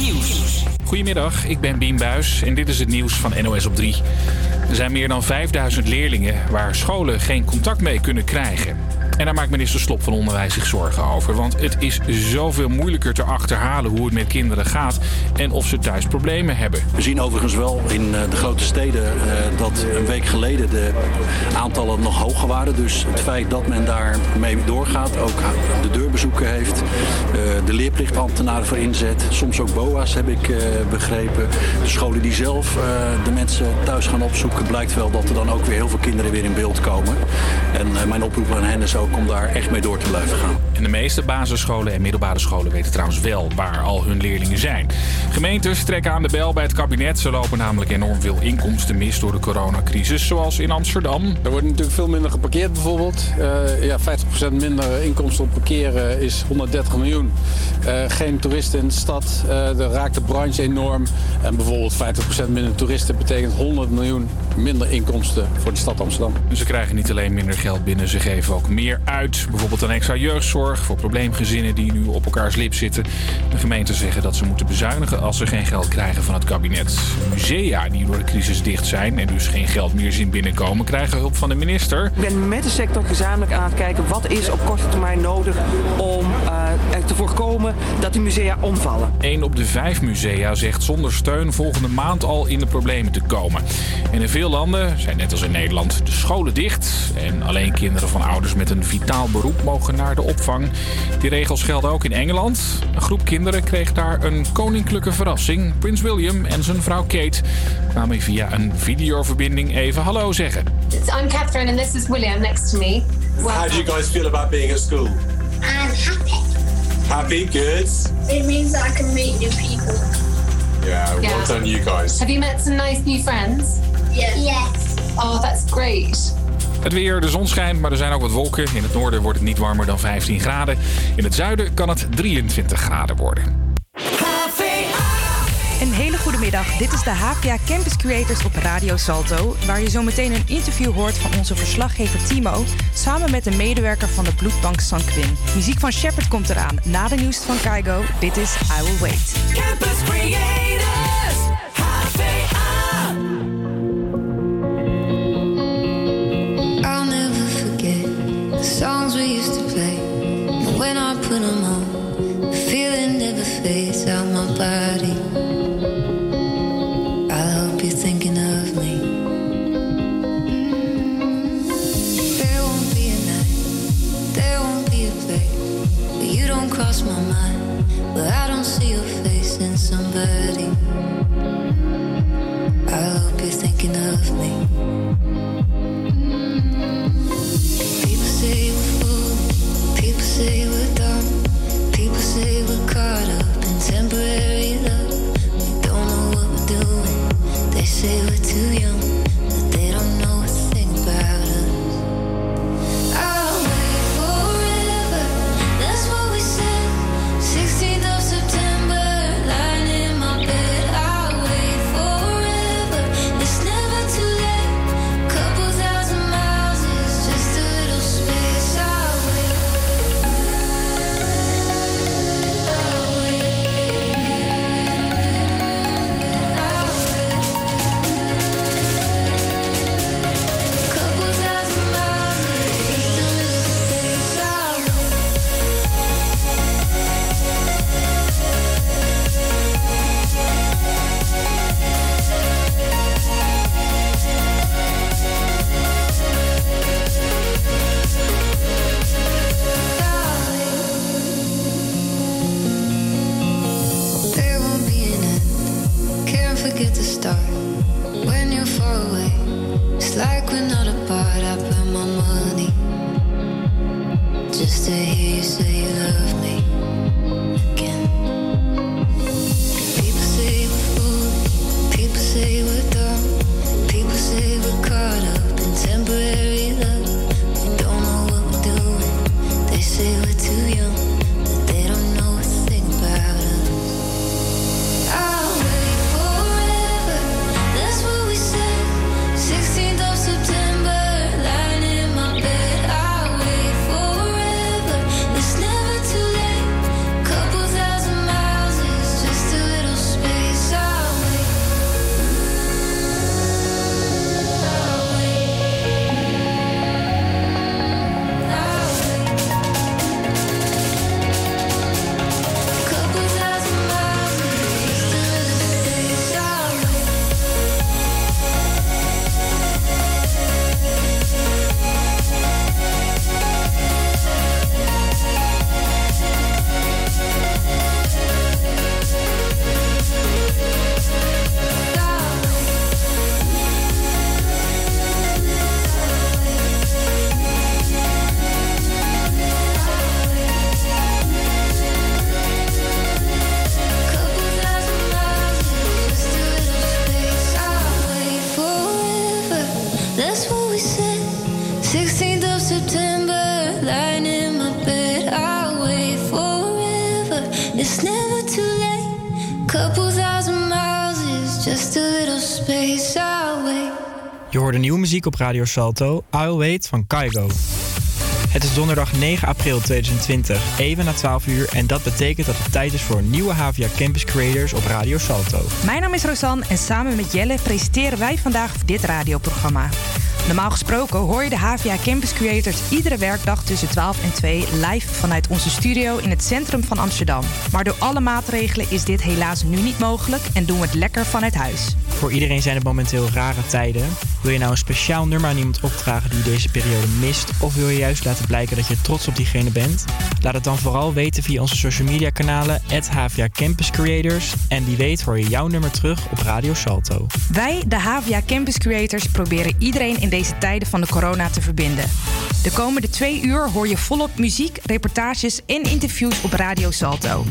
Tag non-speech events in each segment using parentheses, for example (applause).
Nieuws. Goedemiddag, ik ben Bien Buis en dit is het nieuws van NOS op 3. Er zijn meer dan 5000 leerlingen waar scholen geen contact mee kunnen krijgen. En daar maakt minister Slop van Onderwijs zich zorgen over. Want het is zoveel moeilijker te achterhalen hoe het met kinderen gaat en of ze thuis problemen hebben. We zien overigens wel in eh, de grote steden eh, dat een week geleden de aantallen nog hoger waren. Dus het feit dat men daar mee doorgaat, ook de deurbezoeken heeft, eh, de leerplichtambtenaren voor inzet, soms ook BOA's heb ik begrepen. De scholen die zelf de mensen thuis gaan opzoeken, blijkt wel dat er dan ook weer heel veel kinderen weer in beeld komen. En mijn oproep aan hen is ook om daar echt mee door te blijven gaan. En de meeste basisscholen en middelbare scholen weten trouwens wel waar al hun leerlingen zijn. Gemeentes trekken aan de bel bij het kabinet. Ze lopen namelijk enorm veel inkomsten mis door de coronacrisis, zoals in Amsterdam. Er wordt natuurlijk veel minder geparkeerd bijvoorbeeld. Uh, ja, 50% minder inkomsten op parkeren is 130 miljoen. Uh, geen toeristen in de stad, uh, dat raakt de branche enorm. En bijvoorbeeld 50% minder toeristen betekent 100 miljoen minder inkomsten voor de stad Amsterdam. Ze krijgen niet alleen minder geld binnen, ze geven ook meer uit. Bijvoorbeeld een extra jeugdzorg voor probleemgezinnen die nu op elkaars lip zitten. De gemeenten zeggen dat ze moeten bezuinigen als ze geen geld krijgen van het kabinet. Musea die door de crisis dicht zijn en dus geen geld meer zien binnenkomen, krijgen hulp van de minister. Ik ben met de sector gezamenlijk aan het kijken wat is op korte termijn nodig om uh, er te voorkomen dat die musea omvallen. Eén op de vijf musea zegt zonder steun volgende maand al in de problemen te komen. En in veel landen zijn net als in Nederland de scholen dicht en alleen kinderen van ouders met een vitaal beroep mogen naar de opvang. Die regels gelden ook in Engeland. Een groep kinderen kreeg daar een koninklijke verrassing. Prins William en zijn vrouw Kate kwamen via een videoverbinding even hallo zeggen. I'm Catherine and this is William next to me. How do you guys feel about being at school? I'm happy. Happy, good. It means I can meet new people. Yeah, well Yeah. done, you guys. Have you met some nice new friends? Yes. Yes. Oh, that's great. Het weer, de zon schijnt, maar er zijn ook wat wolken. In het noorden wordt het niet warmer dan 15 graden. In het zuiden kan het 23 graden worden. Een hele goede middag. Dit is de HVA Campus Creators op Radio Salto, waar je zometeen een interview hoort van onze verslaggever Timo, samen met een medewerker van de bloedbank Sanquin. Muziek van Shepard komt eraan, na de nieuws van Kaigo. Dit is I Will Wait. Campus Creators, them on, Radio Salto, I'll Wait van Kaigo. Het is donderdag 9 april 2020, even na 12 uur. En dat betekent dat het tijd is voor nieuwe HVA Campus Creators op Radio Salto. Mijn naam is Rosanne en samen met Jelle presenteren wij vandaag dit radioprogramma. Normaal gesproken hoor je de HVA Campus Creators iedere werkdag tussen 12 en 2 live vanuit onze studio in het centrum van Amsterdam. Maar door alle maatregelen is dit helaas nu niet mogelijk en doen we het lekker vanuit huis. Voor iedereen zijn het momenteel rare tijden. Wil je nou een speciaal nummer aan iemand opdragen die deze periode mist? Of wil je juist laten blijken dat je trots op diegene bent? Laat het dan vooral weten via onze social media kanalen, HVA Campus Creators. En wie weet hoor je jouw nummer terug op Radio Salto. Wij, de HVA Campus Creators, proberen iedereen in deze tijden van de corona te verbinden. De komende twee uur hoor je volop muziek, reportages en interviews op Radio Salto.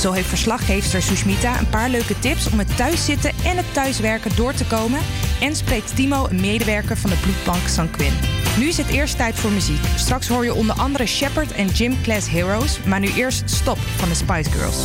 Zo heeft verslaggeefster Sushmita een paar leuke tips om het thuiszitten en het thuiswerken door te komen. En spreekt Timo, een medewerker van de bloedbank Sanquin. Nu is het eerst tijd voor muziek. Straks hoor je onder andere Shepard en Gym Class Heroes. Maar nu eerst Stop van de Spice Girls.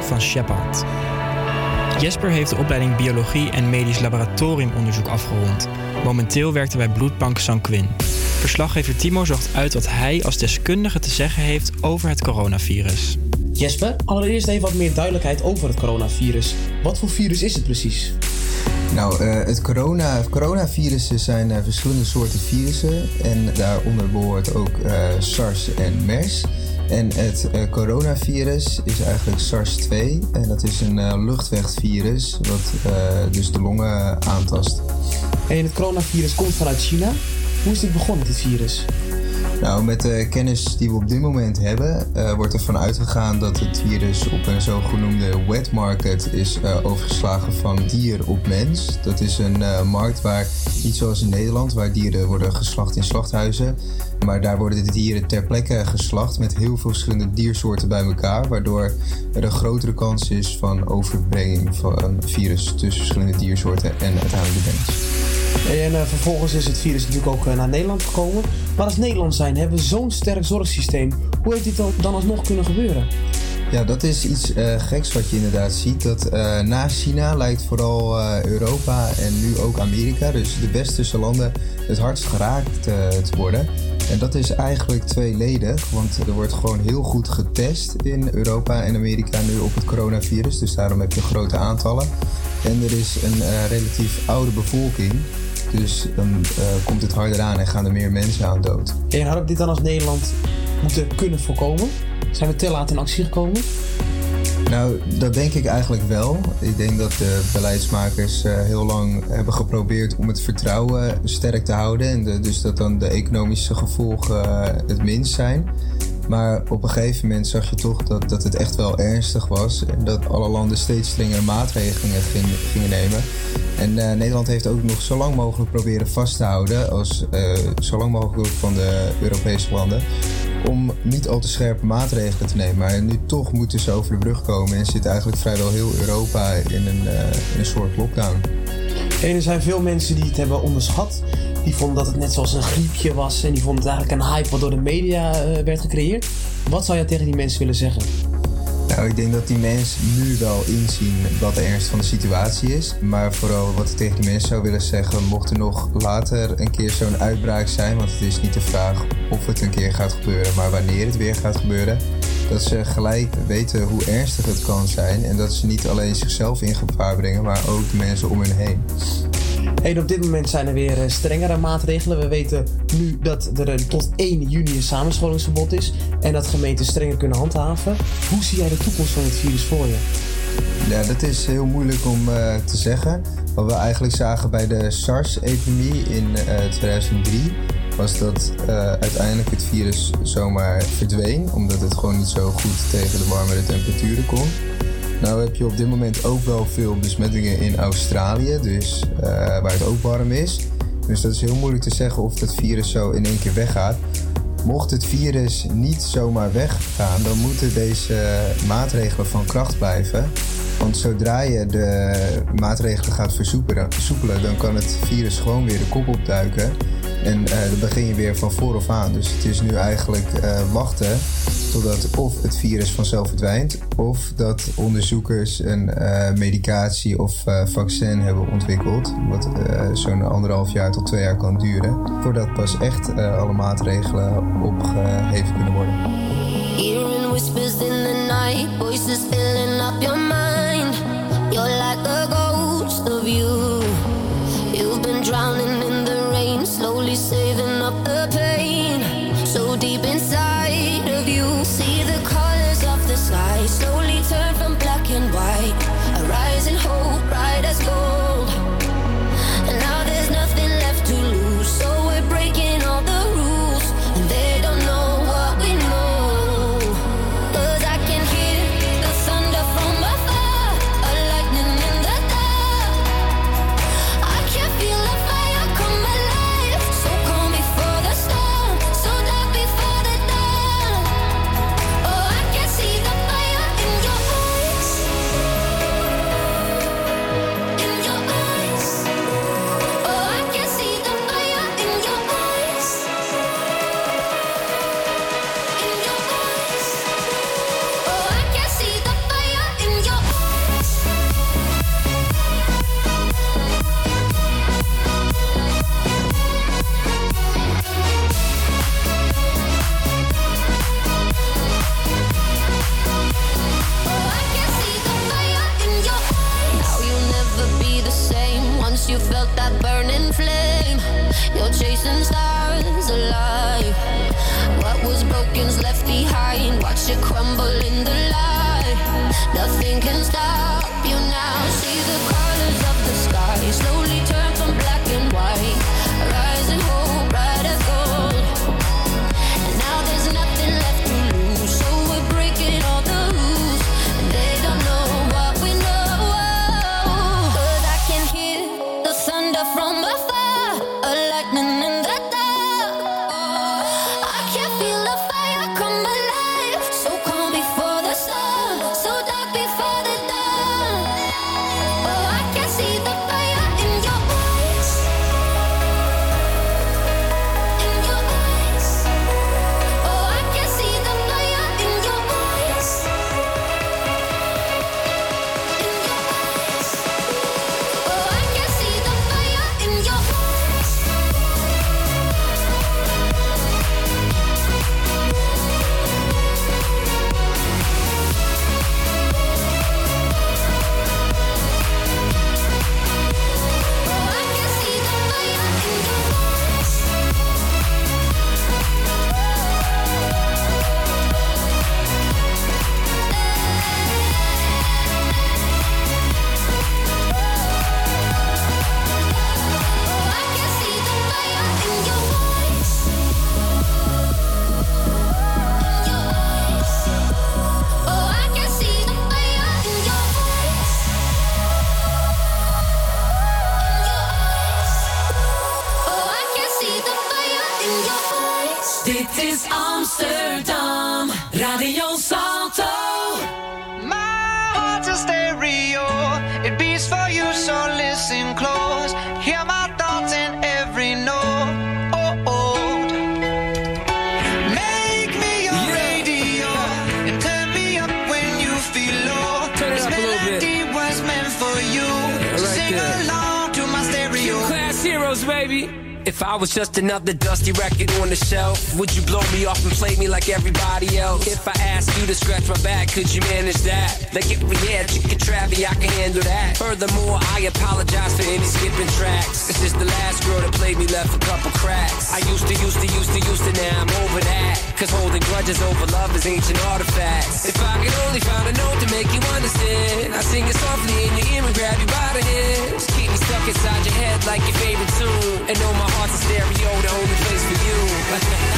Van Shepard. Jesper heeft de opleiding Biologie en Medisch Laboratoriumonderzoek afgerond. Momenteel werkt hij bij Bloedbank Sanquin. Verslaggever Timo zocht uit wat hij als deskundige te zeggen heeft over het coronavirus. Jesper, allereerst even wat meer duidelijkheid over het coronavirus. Wat voor virus is het precies? Nou, eh, het corona, coronavirussen zijn eh, verschillende soorten virussen. En daaronder behoort ook eh, SARS en MERS. En het eh, coronavirus is eigenlijk SARS-2. En dat is een eh, luchtwegvirus wat eh, dus de longen aantast. En het coronavirus komt vanuit China. Hoe is dit begonnen, dit virus? Nou, met de kennis die we op dit moment hebben, wordt ervan uitgegaan dat het virus op een zogenoemde wet market is overgeslagen van dier op mens. Dat is een markt waar, niet zoals in Nederland, waar dieren worden geslacht in slachthuizen. Maar daar worden de dieren ter plekke geslacht met heel veel verschillende diersoorten bij elkaar. Waardoor er een grotere kans is van overbrenging van een virus tussen verschillende diersoorten en uiteindelijk de mens. En eh, vervolgens is het virus natuurlijk ook eh, naar Nederland gekomen. Maar als Nederland zijn hebben we zo'n sterk zorgsysteem. Hoe heeft dit dan, alsnog kunnen gebeuren? Ja, dat is iets eh, geks wat je inderdaad ziet. Dat eh, na China lijkt vooral Europa en nu ook Amerika, dus de westerse landen, het hardst geraakt te worden. En dat is eigenlijk tweeledig, want er wordt gewoon heel goed getest in Europa en Amerika nu op het coronavirus. Dus daarom heb je grote aantallen. En er is een eh, relatief oude bevolking. Dus dan eh, komt het harder aan en gaan er meer mensen aan dood. En hadden we dit dan als Nederland moeten kunnen voorkomen? Zijn we te laat in actie gekomen? Nou, dat denk ik eigenlijk wel. Ik denk dat de beleidsmakers eh, heel lang hebben geprobeerd om het vertrouwen sterk te houden. En dus dat dan de economische gevolgen eh, het minst zijn. Maar op een gegeven moment zag je toch dat, dat het echt wel ernstig was. En dat alle landen steeds strengere maatregelingen gingen, gingen nemen. En eh, Nederland heeft ook nog zo lang mogelijk proberen vast te houden. Als, zo lang mogelijk van de Europese landen om niet al te scherpe maatregelen te nemen. Maar nu toch moeten ze over de brug komen en zit eigenlijk vrijwel heel Europa in een, eh, een soort lockdown. En er zijn veel mensen die het hebben onderschat. Die vonden dat het net zoals een griepje was. En die vonden het eigenlijk een hype wat door de media eh, werd gecreëerd. Wat zou je tegen die mensen willen zeggen? Nou, ik denk dat die mensen nu wel inzien wat de ernst van de situatie is. Maar vooral wat ik tegen die mensen zou willen zeggen, mocht er nog later een keer zo'n uitbraak zijn, want het is niet de vraag of het een keer gaat gebeuren, maar wanneer het weer gaat gebeuren. Dat ze gelijk weten hoe ernstig het kan zijn en dat ze niet alleen zichzelf in gevaar brengen, maar ook de mensen om hen heen. En op dit moment zijn er weer eh, strengere maatregelen. We weten nu dat er tot 1 juni een samenscholingsverbod is en dat gemeenten strenger kunnen handhaven. Hoe zie jij de toekomst van het virus voor je? Ja, dat is heel moeilijk om eh, te zeggen. Wat we eigenlijk zagen bij de SARS-epidemie in eh, 2003 was dat eh, uiteindelijk het virus zomaar verdween, omdat het gewoon niet zo goed tegen de warmere temperaturen kon. Nou heb je op dit moment ook wel veel besmettingen in Australië, dus, eh, waar het ook warm is. Dus dat is heel moeilijk te zeggen of dat virus zo in één keer weggaat. Mocht het virus niet zomaar weggaan, dan moeten deze maatregelen van kracht blijven. Want zodra je de maatregelen gaat versoepelen, dan kan het virus gewoon weer de kop opduiken. En eh, dan begin je weer van vooraf aan. Dus het is nu eigenlijk eh, wachten totdat of het virus vanzelf verdwijnt, of dat onderzoekers een eh, medicatie of eh, vaccin hebben ontwikkeld, wat eh, zo'n anderhalf jaar tot twee jaar kan duren, voordat pas echt alle maatregelen opgeheven kunnen worden. Hearing whispers in the night, voices filling up your mind. You're like a ghost of you. You've been drowning in the rain, slowly saving up could you manage that? Like if we had chicken travy, I can handle that. Furthermore, I apologize for any skipping tracks. This is the last girl that played me left a couple cracks. I used to, used to, used to, used to, now I'm over that. Cause holding grudges over love is ancient artifacts. If I could only find a note to make you understand, I sing it softly in your ear and grab you by the hands. Keep me stuck inside your head like your favorite tune. And know my heart's a stereo, the only place for you. (laughs)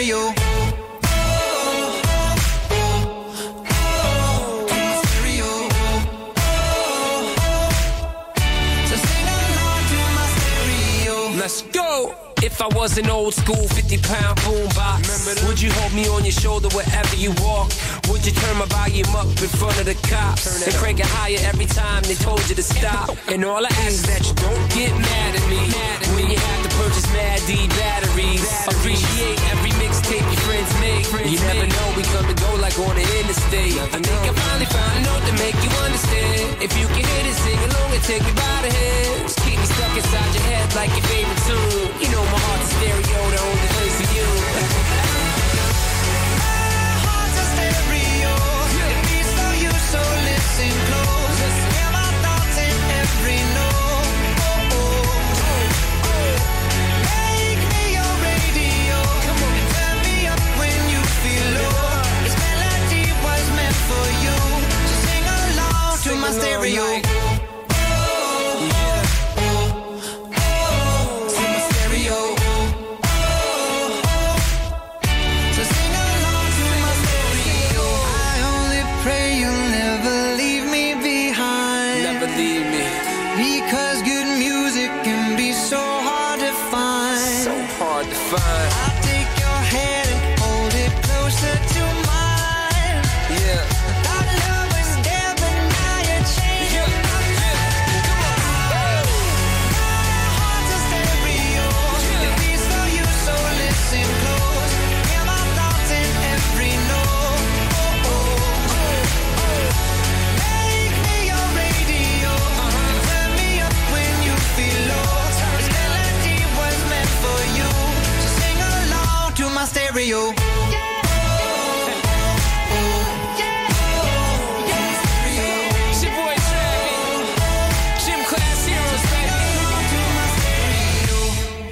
stereo. If I was an old school 50 pound boombox, would you hold me on your shoulder wherever you walk? Would you turn my volume up in front of the cops and crank it higher every time they told you to stop? And all I ask is that you don't get mad at me when you have to purchase Mad D batteries. Appreciate every mixtape your friends make. You never know, we come and go like on the interstate. I think I finally found a note to make you understand. If you can hit it, sing along and take me by the hands. Keep me stuck inside your head like your favorite tune. You know my heart's a stereo, the only place for you. heart's a stereo. It beats for you, so listen close. Hear my thoughts in every note. Oh, oh, oh. Make me your radio turn me up when you feel low. This melody was meant for you, so sing along to my stereo.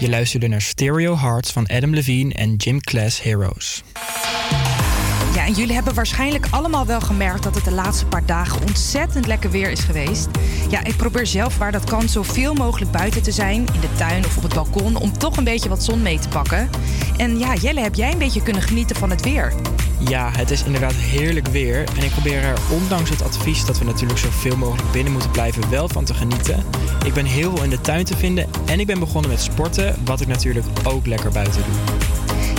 Je luisterde naar Stereo Hearts van Adam Levine en Gym Class Heroes. Ja, en jullie hebben waarschijnlijk allemaal wel gemerkt dat het de laatste paar dagen ontzettend lekker weer is geweest. Ja, ik probeer zelf waar dat kan zoveel mogelijk buiten te zijn, in de tuin of op het balkon, om toch een beetje wat zon mee te pakken. En ja, Jelle, heb jij een beetje kunnen genieten van het weer? Ja, het is inderdaad heerlijk weer. En ik probeer er, ondanks het advies dat we natuurlijk zoveel mogelijk binnen moeten blijven, wel van te genieten. Ik ben heel veel in de tuin te vinden en ik ben begonnen met sporten, wat ik natuurlijk ook lekker buiten doe.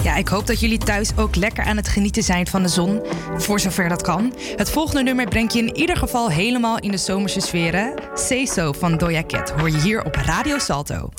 Ja, ik hoop dat jullie thuis ook lekker aan het genieten zijn van de zon, voor zover dat kan. Het volgende nummer brengt je in ieder geval helemaal in de zomerse sferen. Say So van Doja Cat hoor je hier op Radio Salto.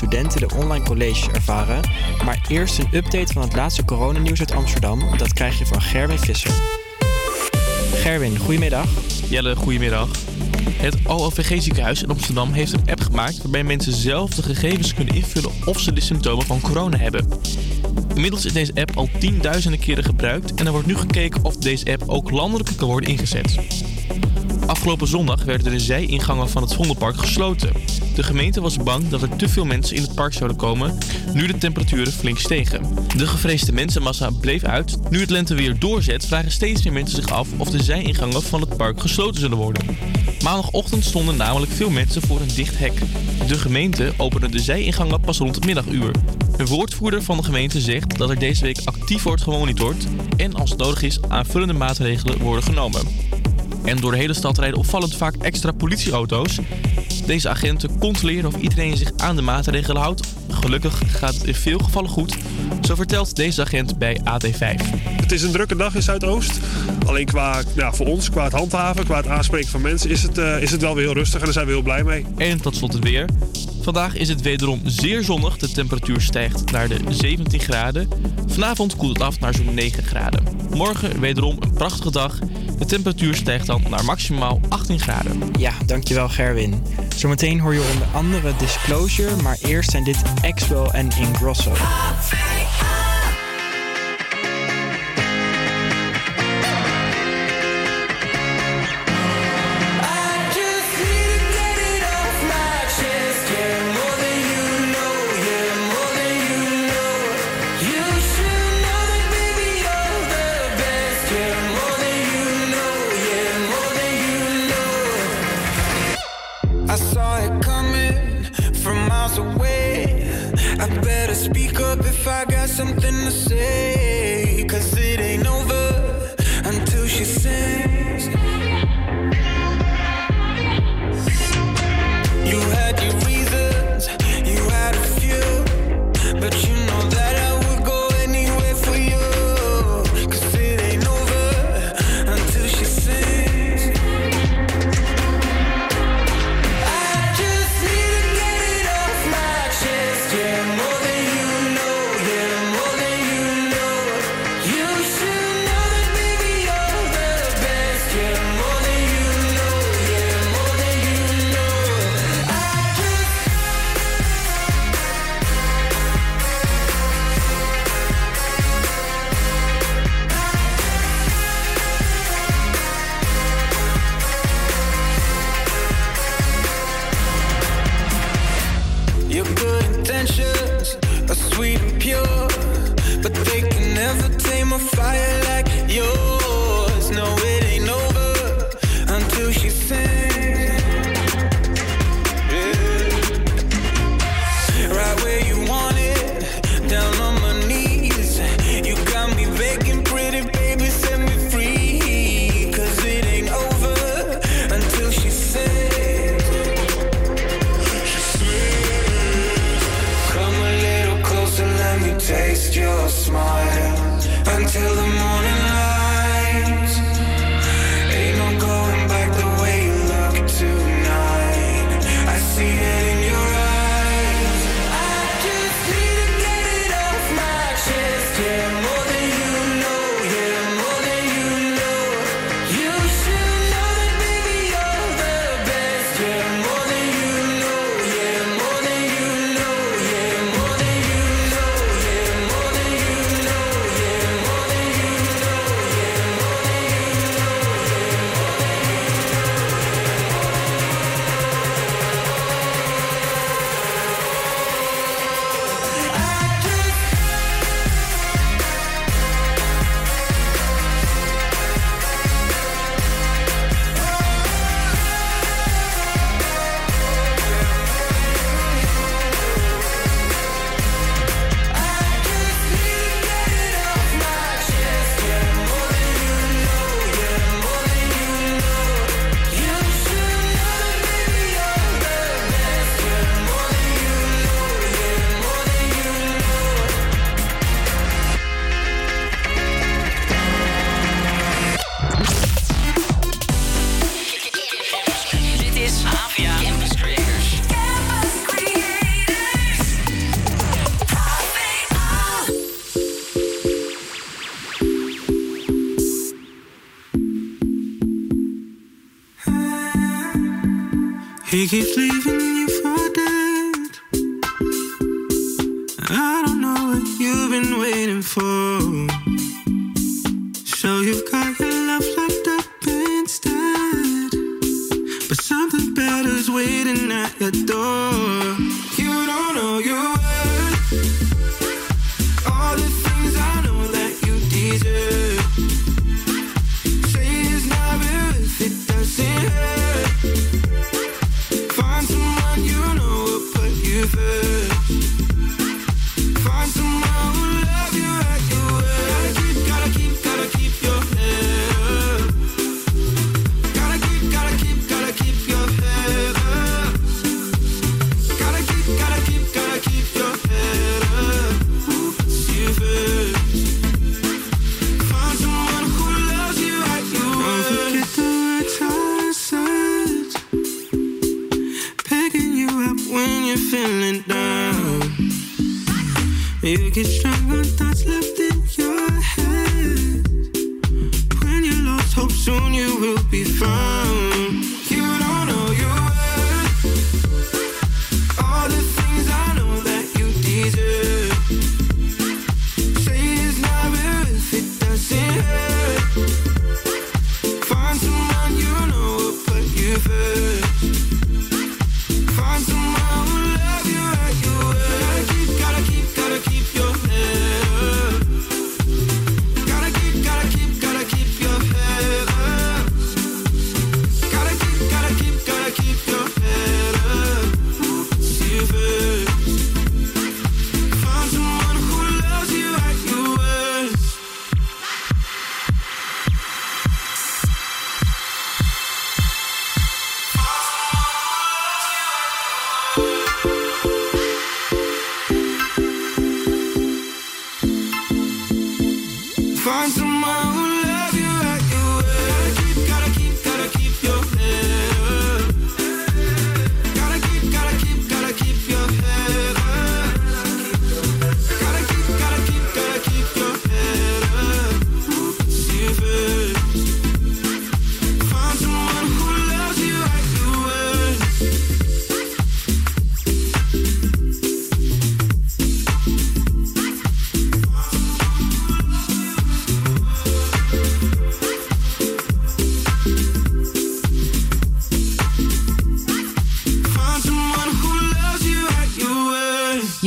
Studenten de online colleges ervaren. Maar eerst een update van het laatste coronanieuws uit Amsterdam. Dat krijg je van Gerwin Visser. Gerwin, goedemiddag. Jelle, goedemiddag. Het OLVG ziekenhuis in Amsterdam heeft een app gemaakt waarbij mensen zelf de gegevens kunnen invullen of ze de symptomen van corona hebben. Inmiddels is deze app al tienduizenden keren gebruikt en er wordt nu gekeken of deze app ook landelijk kan worden ingezet. Afgelopen zondag werden de zijingangen van het Vondelpark gesloten. De gemeente was bang dat er te veel mensen in het park zouden komen, nu de temperaturen flink stegen. De gevreesde mensenmassa bleef uit. Nu het lenteweer doorzet, vragen steeds meer mensen zich af of de zijingangen van het park gesloten zullen worden. Maandagochtend stonden namelijk veel mensen voor een dicht hek. De gemeente opende de zijingangen pas rond het middaguur. Een woordvoerder van de gemeente zegt dat er deze week actief wordt gemonitord en als het nodig is aanvullende maatregelen worden genomen. En door de hele stad rijden opvallend vaak extra politieauto's. Deze agenten controleren of iedereen zich aan de maatregelen houdt. Gelukkig gaat het in veel gevallen goed. Zo vertelt deze agent bij AT5. Het is een drukke dag in Zuidoost. Alleen qua, ja, voor ons, qua het handhaven, qua het aanspreken van mensen, is het, eh, is het wel weer heel rustig en daar zijn we heel blij mee. En tot slot het weer. Vandaag is het wederom zeer zonnig. De temperatuur stijgt naar de 17 graden. Vanavond koelt het af naar zo'n 9 graden. Morgen wederom een prachtige dag. De temperatuur stijgt dan naar maximaal 18 graden. Ja, dankjewel Gerwin. Zometeen hoor je onder andere Disclosure, maar eerst zijn dit Axwell en Ingrosso. He keeps leaving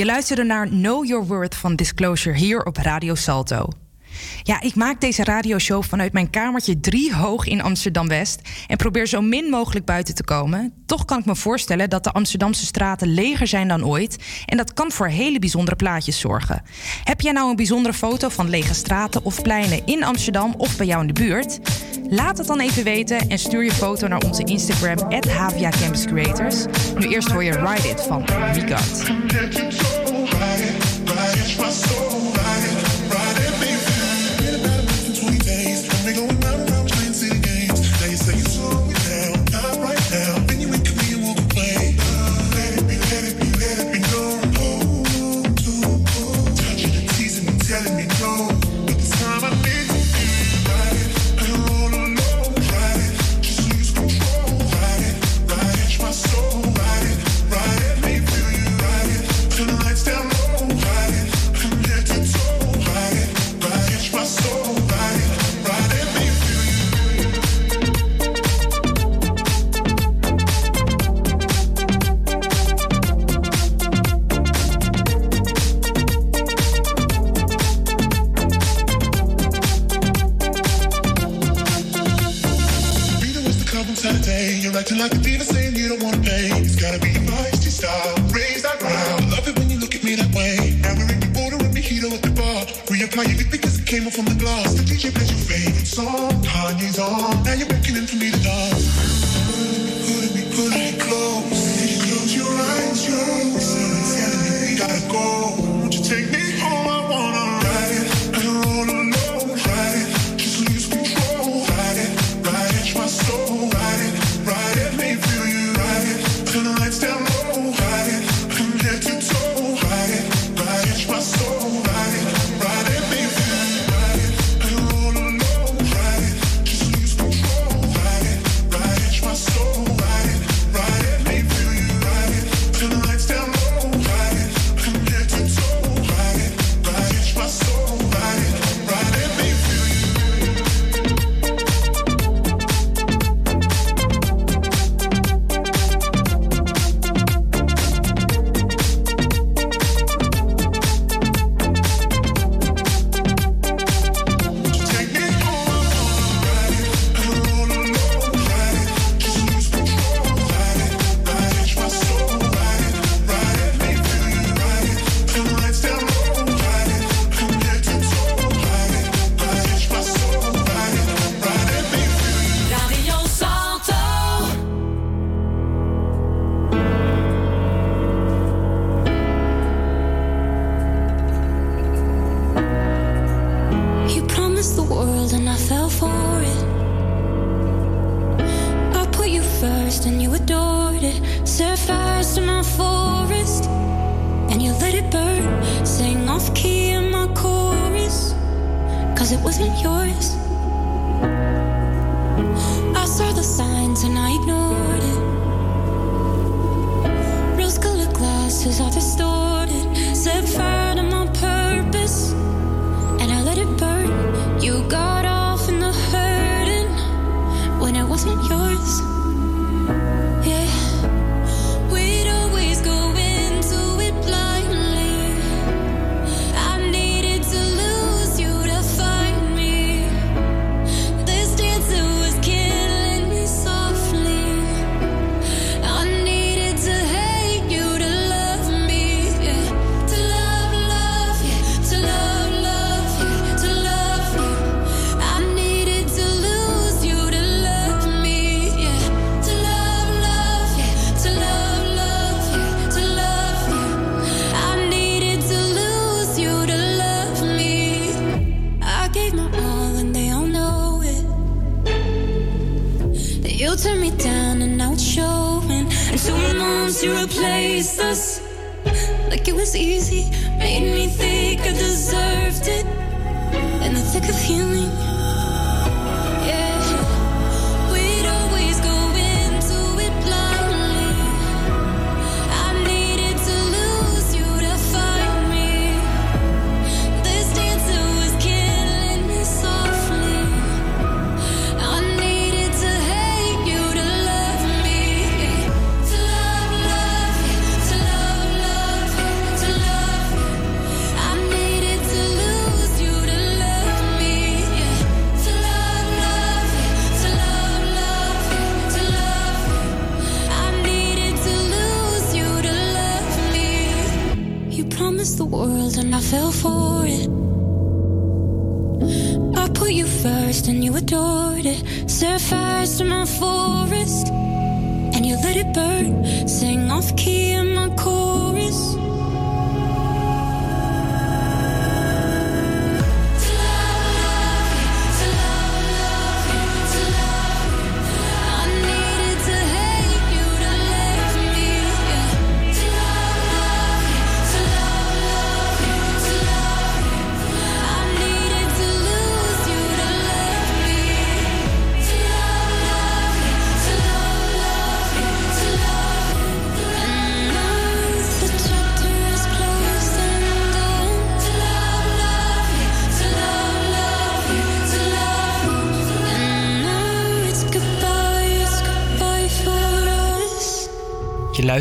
Je luisterde naar Know Your Worth van Disclosure hier op Radio Salto. Ja, ik maak deze radioshow vanuit mijn kamertje drie hoog in Amsterdam West en probeer zo min mogelijk buiten te komen. Toch kan ik me voorstellen dat de Amsterdamse straten leger zijn dan ooit en dat kan voor hele bijzondere plaatjes zorgen. Heb jij nou een bijzondere foto van lege straten of pleinen in Amsterdam of bij jou in de buurt? Laat het dan even weten en stuur je foto naar onze Instagram @havia Campus Creators. Nu eerst hoor je Ride It van Regard. Catch my soul.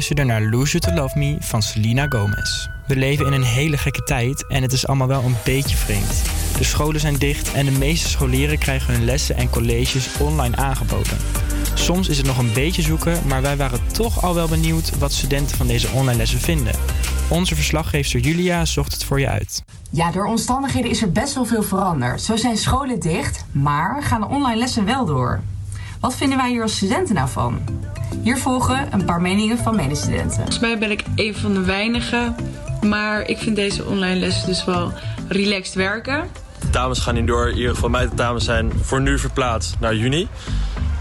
Luisterde naar Lose You To Love Me van Selena Gomez. We leven in een hele gekke tijd en het is allemaal wel een beetje vreemd. De scholen zijn dicht en de meeste scholieren krijgen hun lessen en colleges online aangeboden. Soms is het nog een beetje zoeken, maar wij waren toch al wel benieuwd wat studenten van deze online lessen vinden. Onze verslaggever Julia zocht het voor je uit. Ja, door omstandigheden is er best wel veel veranderd. Zo zijn scholen dicht, maar gaan de online lessen wel door. Wat vinden wij hier als studenten nou van? Hier volgen een paar meningen van medestudenten. Volgens mij ben ik een van de weinigen. Maar ik vind deze online lessen dus wel relaxed werken. Tentamens gaan niet door. In ieder geval mijn tentamens zijn voor nu verplaatst naar juni.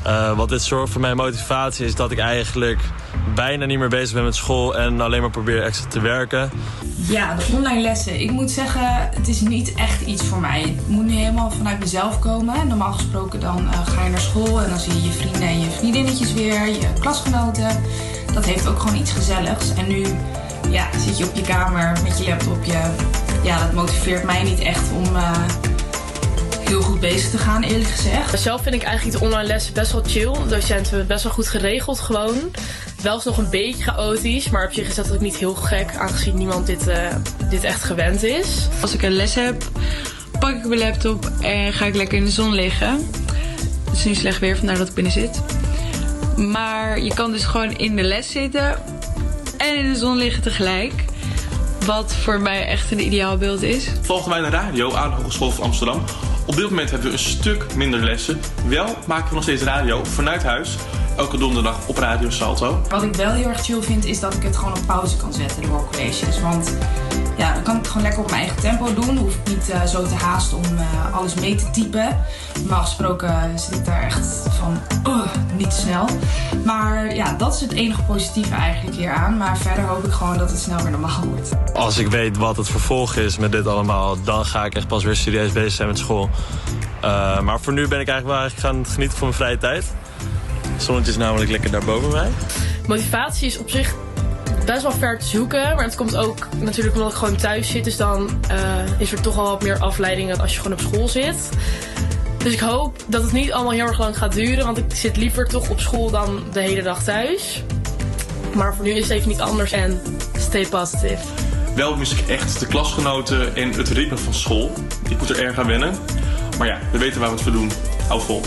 Eh, wat dit zorgt voor mijn motivatie is dat ik eigenlijk bijna niet meer bezig ben met school en alleen maar probeer extra te werken. Ja, de online lessen. Ik moet zeggen, het is niet echt iets voor mij. Het moet nu helemaal vanuit mezelf komen. Normaal gesproken dan eh, ga je naar school en dan zie je je vrienden en je vriendinnetjes weer, je klasgenoten. Dat heeft ook gewoon iets gezelligs. En nu ja, zit je op je kamer met je laptopje. Ja, dat motiveert mij niet echt om eh, heel goed bezig te gaan, eerlijk gezegd. Zelf vind ik eigenlijk de online lessen best wel chill. De docenten hebben het best wel goed geregeld gewoon. Wel is nog een beetje chaotisch, maar op zich is dat ook niet heel gek, aangezien niemand dit, eh, dit echt gewend is. Als ik een les heb, pak ik mijn laptop en ga ik lekker in de zon liggen. Het is nu slecht weer, vandaar dat ik binnen zit. Maar je kan dus gewoon in de les zitten en in de zon liggen tegelijk. Wat voor mij echt een ideaal beeld is. Volgen wij de radio aan de Hogeschool van Amsterdam. Op dit moment hebben we een stuk minder lessen. Wel maken we nog steeds radio vanuit huis. Elke donderdag op Radio Salto. Wat ik wel heel erg chill vind, is dat ik het gewoon op pauze kan zetten door colleges. Want ja, dan kan ik het gewoon lekker op mijn eigen tempo doen. Hoef ik niet eh, zo te haasten om eh, alles mee te typen. Normaal gesproken zit ik daar echt van, "Ugh, niet te snel. Maar ja, dat is het enige positieve eigenlijk hier aan. Maar verder hoop ik gewoon dat het snel weer normaal wordt. Als ik weet wat het vervolg is met dit allemaal, dan ga ik echt pas weer serieus bezig zijn met school. Eh, maar voor nu ben ik eigenlijk wel eigenlijk gaan genieten van mijn vrije tijd. Het zonnetje is namelijk lekker daar boven mij. Motivatie is op zich best wel ver te zoeken. Maar het komt ook natuurlijk omdat ik gewoon thuis zit. Dus dan eh, is er toch al wat meer afleiding dan als je gewoon op school zit. Dus ik hoop dat het niet allemaal heel erg lang gaat duren. Want ik zit liever toch op school dan de hele dag thuis. Maar voor nu is het even niet anders. En stay positive. Wel mis ik echt de klasgenoten en het ritme van school. Ik moet er erg aan wennen. Maar ja, we weten waar we het voor doen. Hou vol.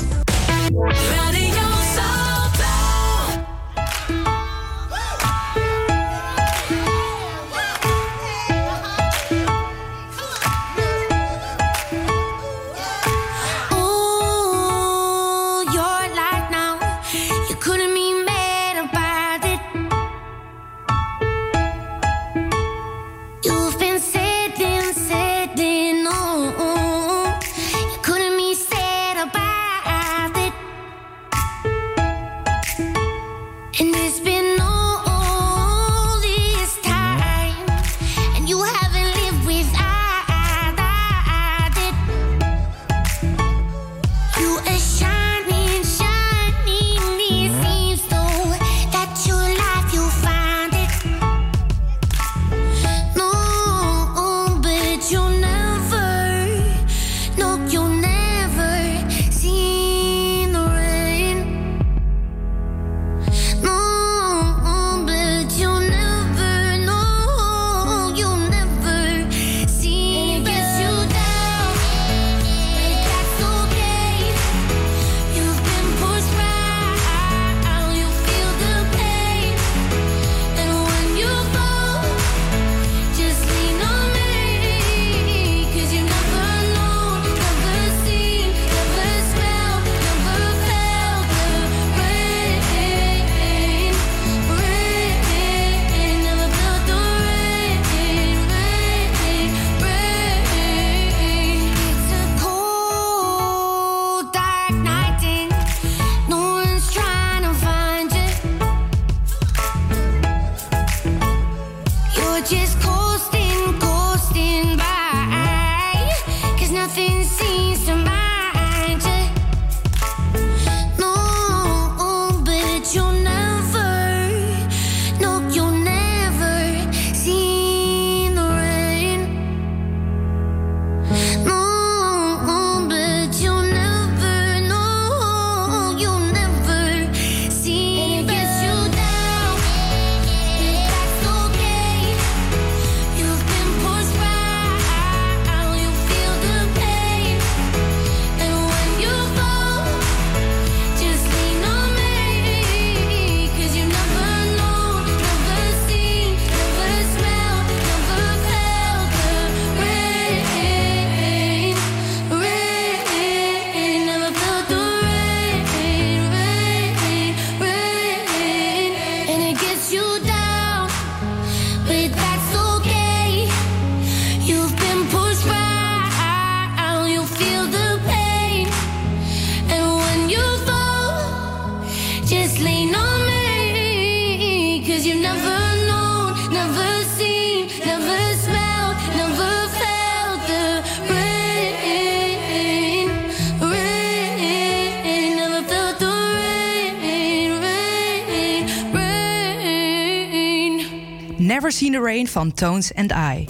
Seen the Rain van Tones and I.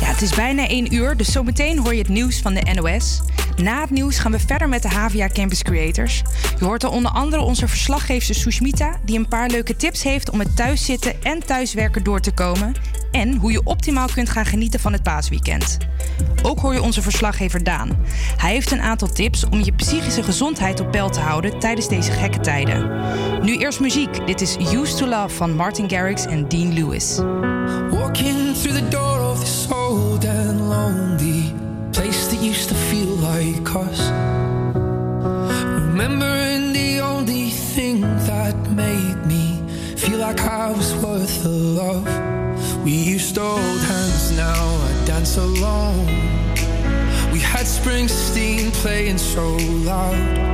Ja, het is bijna 1 uur, dus zometeen hoor je het nieuws van de NOS. Na het nieuws gaan we verder met de HVA Campus Creators. Je hoort er onder andere onze verslaggeefster Sushmita... die een paar leuke tips heeft om het thuiszitten en thuiswerken door te komen... en hoe je optimaal kunt gaan genieten van het paasweekend. Ook hoor je onze verslaggever Daan. Hij heeft een aantal tips om je psychische gezondheid op peil te houden... tijdens deze gekke tijden. Nu eerst muziek. Dit is Used to Love van Martin Garrix en Dean Lewis. Walking through the door of this old and lonely place that used to feel like us. Remembering the only thing that made me feel like I was worth the love. We used to hold hands, now I dance alone. We had Springsteen playing so loud.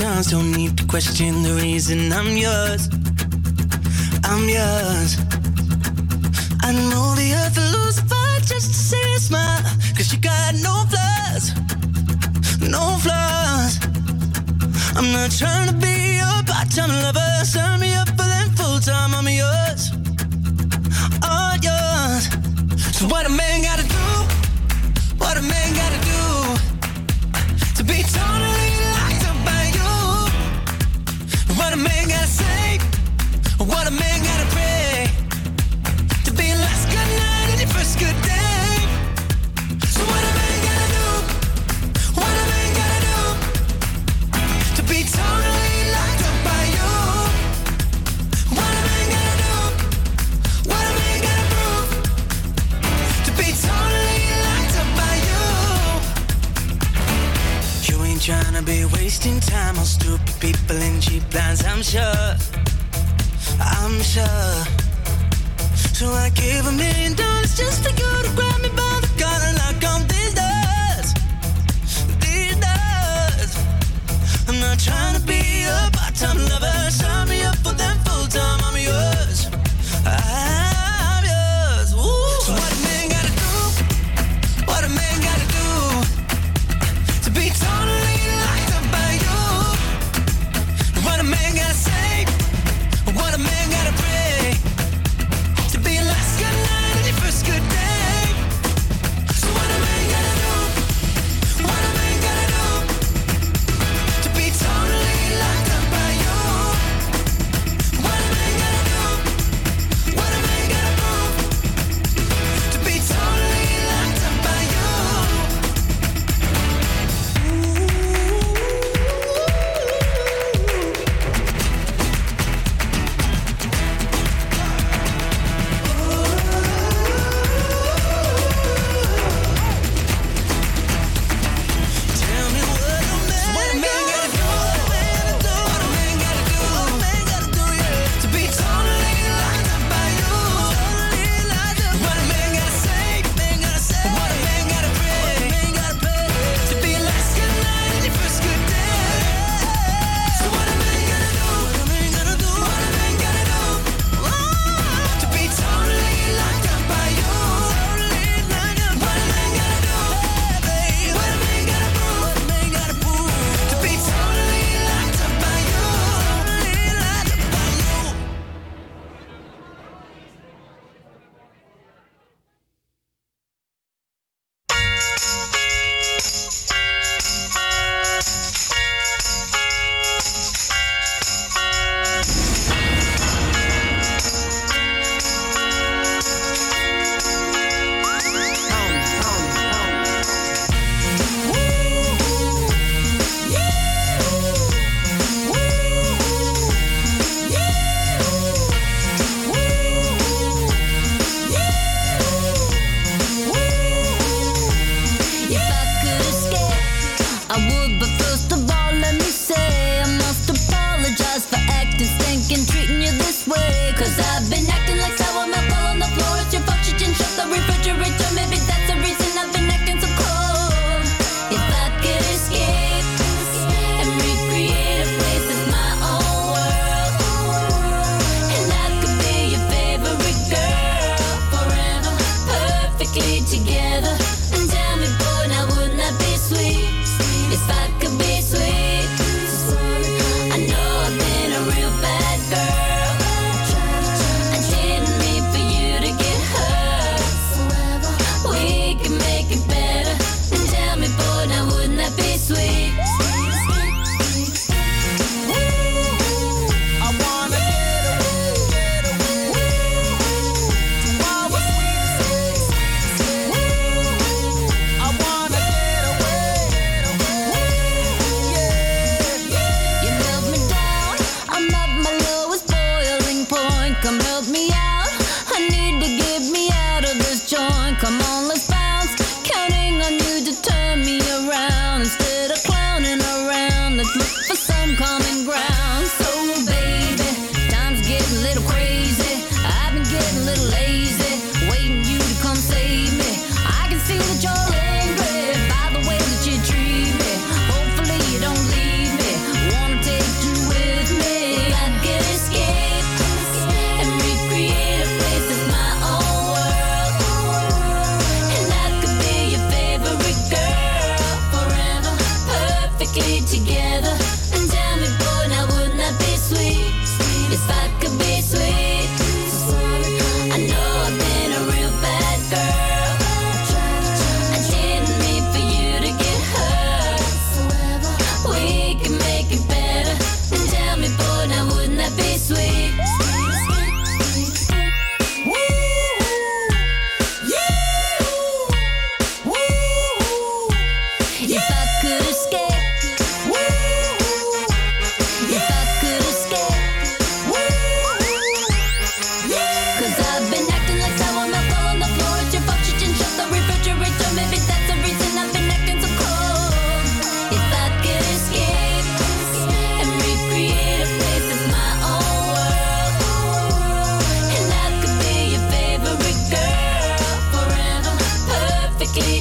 Times. Don't need to question the reason I'm yours. I'm yours. I know the earth will lose a fight just to see you smile. Cause you got no flaws. No flaws. I'm not trying to be your part-time lover. Sign me up for them full-time. I'm yours.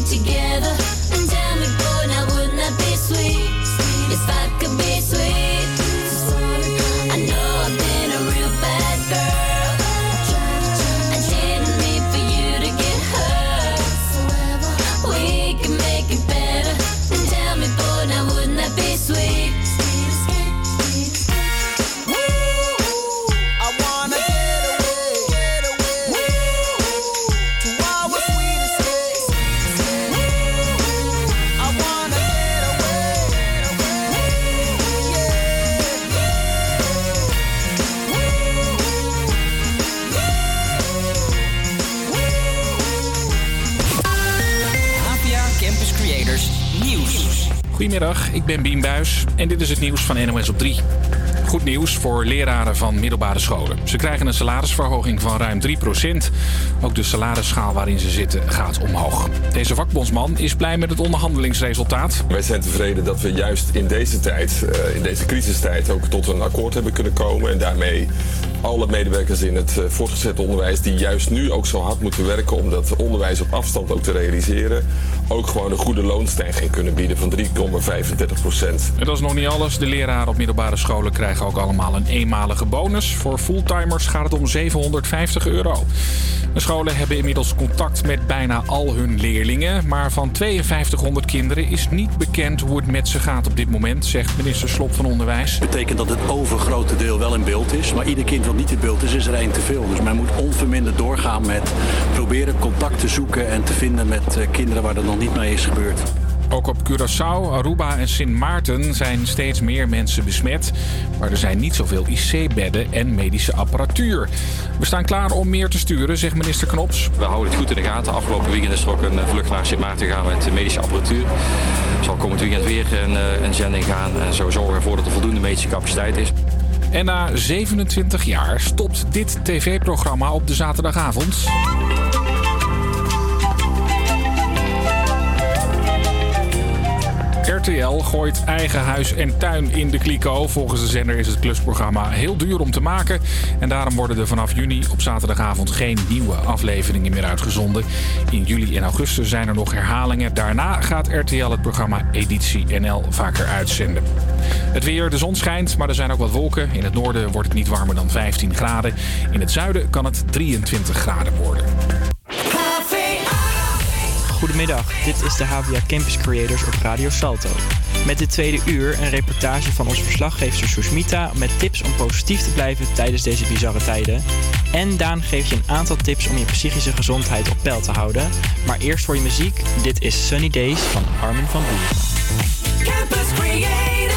together. Ben Bien Buis en dit is het nieuws van NOS op 3. Goed nieuws voor leraren van middelbare scholen. Ze krijgen een salarisverhoging van ruim 3% Ook de salarisschaal waarin ze zitten gaat omhoog. Deze vakbondsman is blij met het onderhandelingsresultaat. Wij zijn tevreden dat we juist in deze tijd, eh, in deze crisistijd, ook tot een akkoord hebben kunnen komen. En daarmee alle medewerkers in het eh, voortgezet onderwijs, die juist nu ook zo hard moeten werken om dat onderwijs op afstand ook te realiseren, ook gewoon een goede loonstijging kunnen bieden van 3,35 procent. En dat is nog niet alles. De leraren op middelbare scholen krijgen ook allemaal een eenmalige bonus. Voor fulltimers gaat het om 750 euro. De scholen hebben inmiddels contact met bijna al hun leerlingen. Maar van 5200 kinderen is niet bekend hoe het met ze gaat op dit moment, zegt minister Slop van Onderwijs. Dat betekent dat het overgrote deel wel in beeld is. Maar ieder kind wat niet in beeld is, is er één te veel. Dus men moet onverminderd doorgaan met proberen contact te zoeken en te vinden met eh, kinderen waar dat nog niet mee is gebeurd. Ook op Curaçao, Aruba en Sint Maarten zijn steeds meer mensen besmet. Maar er zijn niet zoveel IC-bedden en medische apparatuur. We staan klaar om meer te sturen, zegt minister Knops. We houden het goed in de gaten. Afgelopen weekend is er ook een eh, vlucht naar Sint Maarten gegaan met medische apparatuur. Er zal komend weekend weer een, eh, een zending gaan. En zo zorgen we ervoor dat er voldoende medische capaciteit is. En na 27 jaar stopt dit tv-programma op de zaterdagavond. RTL gooit eigen huis en tuin in de kliko. Volgens de zender is het klusprogramma heel duur om te maken. En daarom worden er vanaf juni op zaterdagavond geen nieuwe afleveringen meer uitgezonden. In juli en augustus zijn er nog herhalingen. Daarna gaat RTL het programma Editie NL vaker uitzenden. Het weer, de zon schijnt, maar er zijn ook wat wolken. In het noorden wordt het niet warmer dan 15 graden. In het zuiden kan het 23 graden worden. Goedemiddag, dit is de HVA Campus Creators op Radio Salto. Met dit tweede uur een reportage van onze verslaggever Susmita met tips om positief te blijven tijdens deze bizarre tijden. En Daan geeft je een aantal tips om je psychische gezondheid op peil te houden. Maar eerst voor je muziek, dit is Sunny Days van Armin van Buuren. Campus Creators,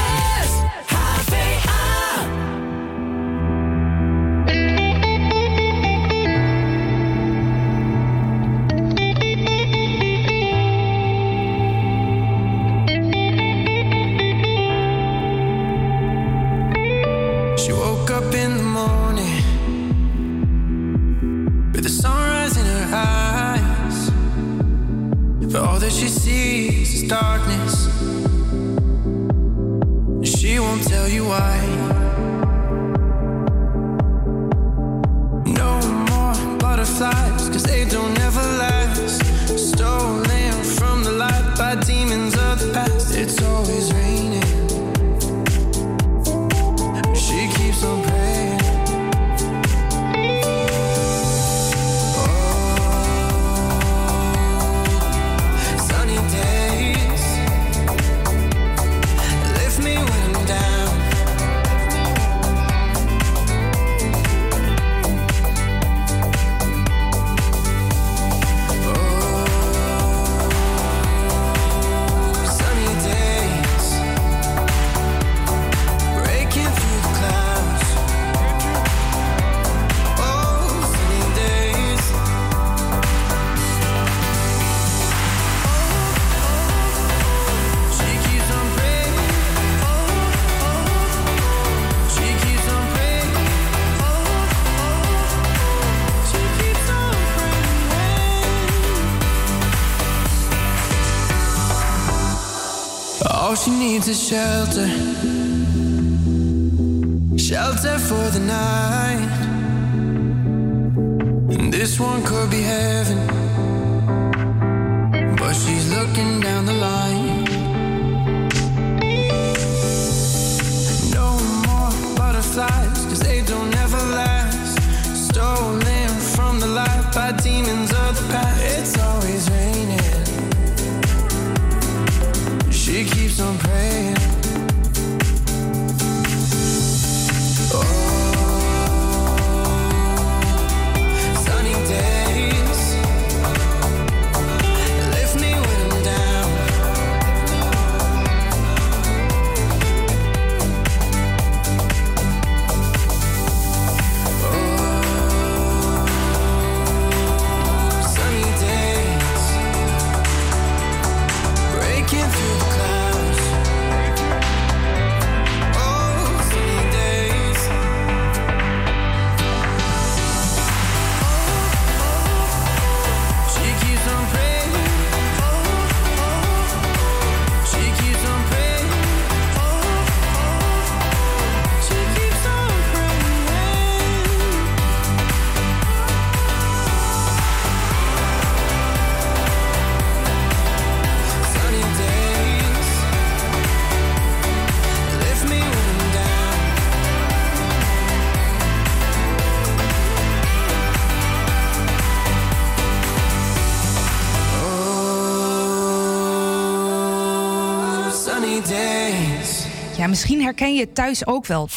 je thuis ook wel.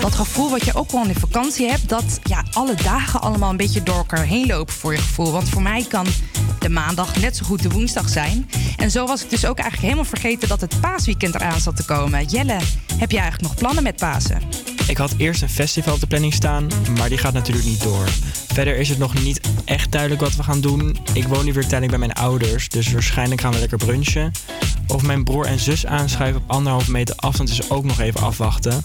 Dat gevoel wat je ook wel in vakantie hebt, dat ja, alle dagen allemaal een beetje door elkaar heen lopen voor je gevoel. Want voor mij kan de maandag net zo goed de woensdag zijn. En zo was ik dus ook eigenlijk helemaal vergeten dat het paasweekend eraan zat te komen. Jelle, heb je eigenlijk nog plannen met Pasen? Ik had eerst een festival op de planning staan, maar die gaat natuurlijk niet door. Verder is het nog niet echt duidelijk wat we gaan doen. Ik woon nu weer tijdelijk bij mijn ouders, dus waarschijnlijk gaan we lekker brunchen. Of mijn broer en zus aanschuiven op anderhalve meter afstand is ook nog even afwachten.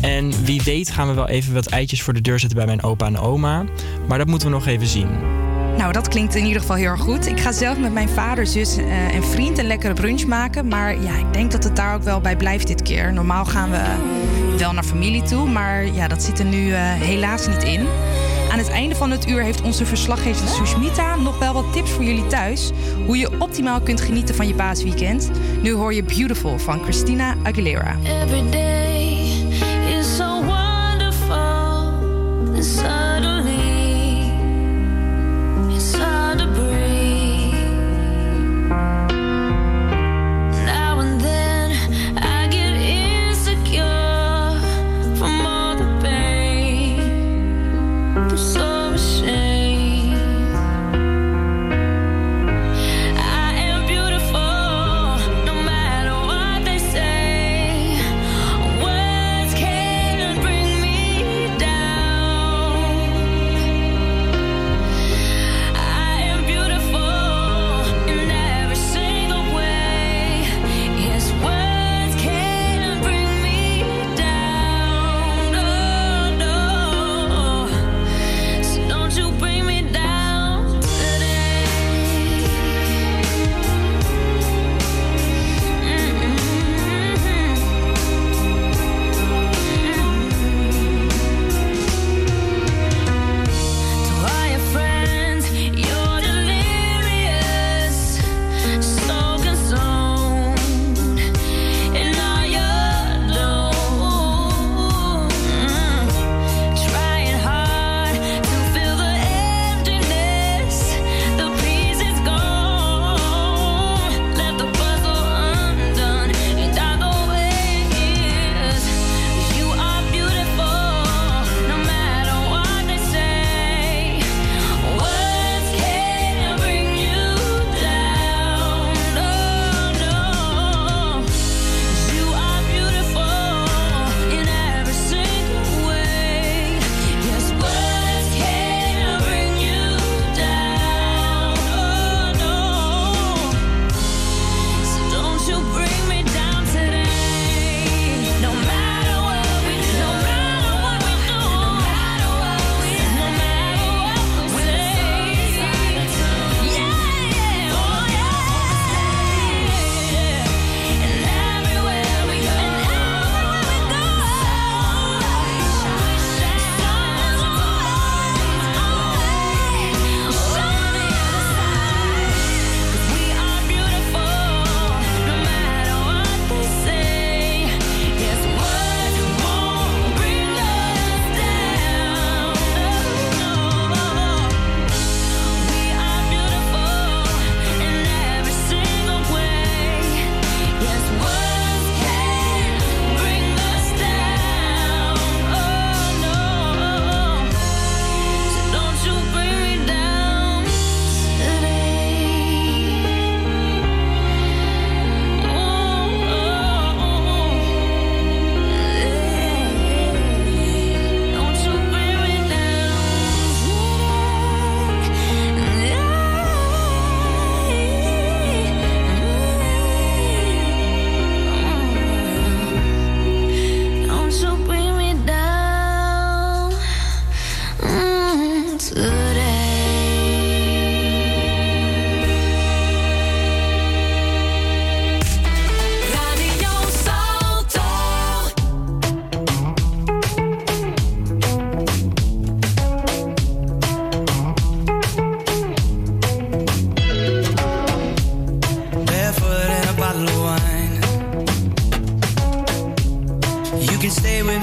En wie weet gaan we wel even wat eitjes voor de deur zetten bij mijn opa en oma. Maar dat moeten we nog even zien. Nou, dat klinkt in ieder geval heel erg goed. Ik ga zelf met mijn vader, zus eh, en vriend een lekkere brunch maken. Maar ja, ik denk dat het daar ook wel bij blijft dit keer. Normaal gaan we wel naar familie toe, maar ja, dat zit er nu eh, helaas niet in. Aan het einde van het uur heeft onze verslaggever Sushmita nog wel wat tips voor jullie thuis. Hoe je optimaal kunt genieten van je paasweekend. Nu hoor je Beautiful van Christina Aguilera. Every day is so wonderful,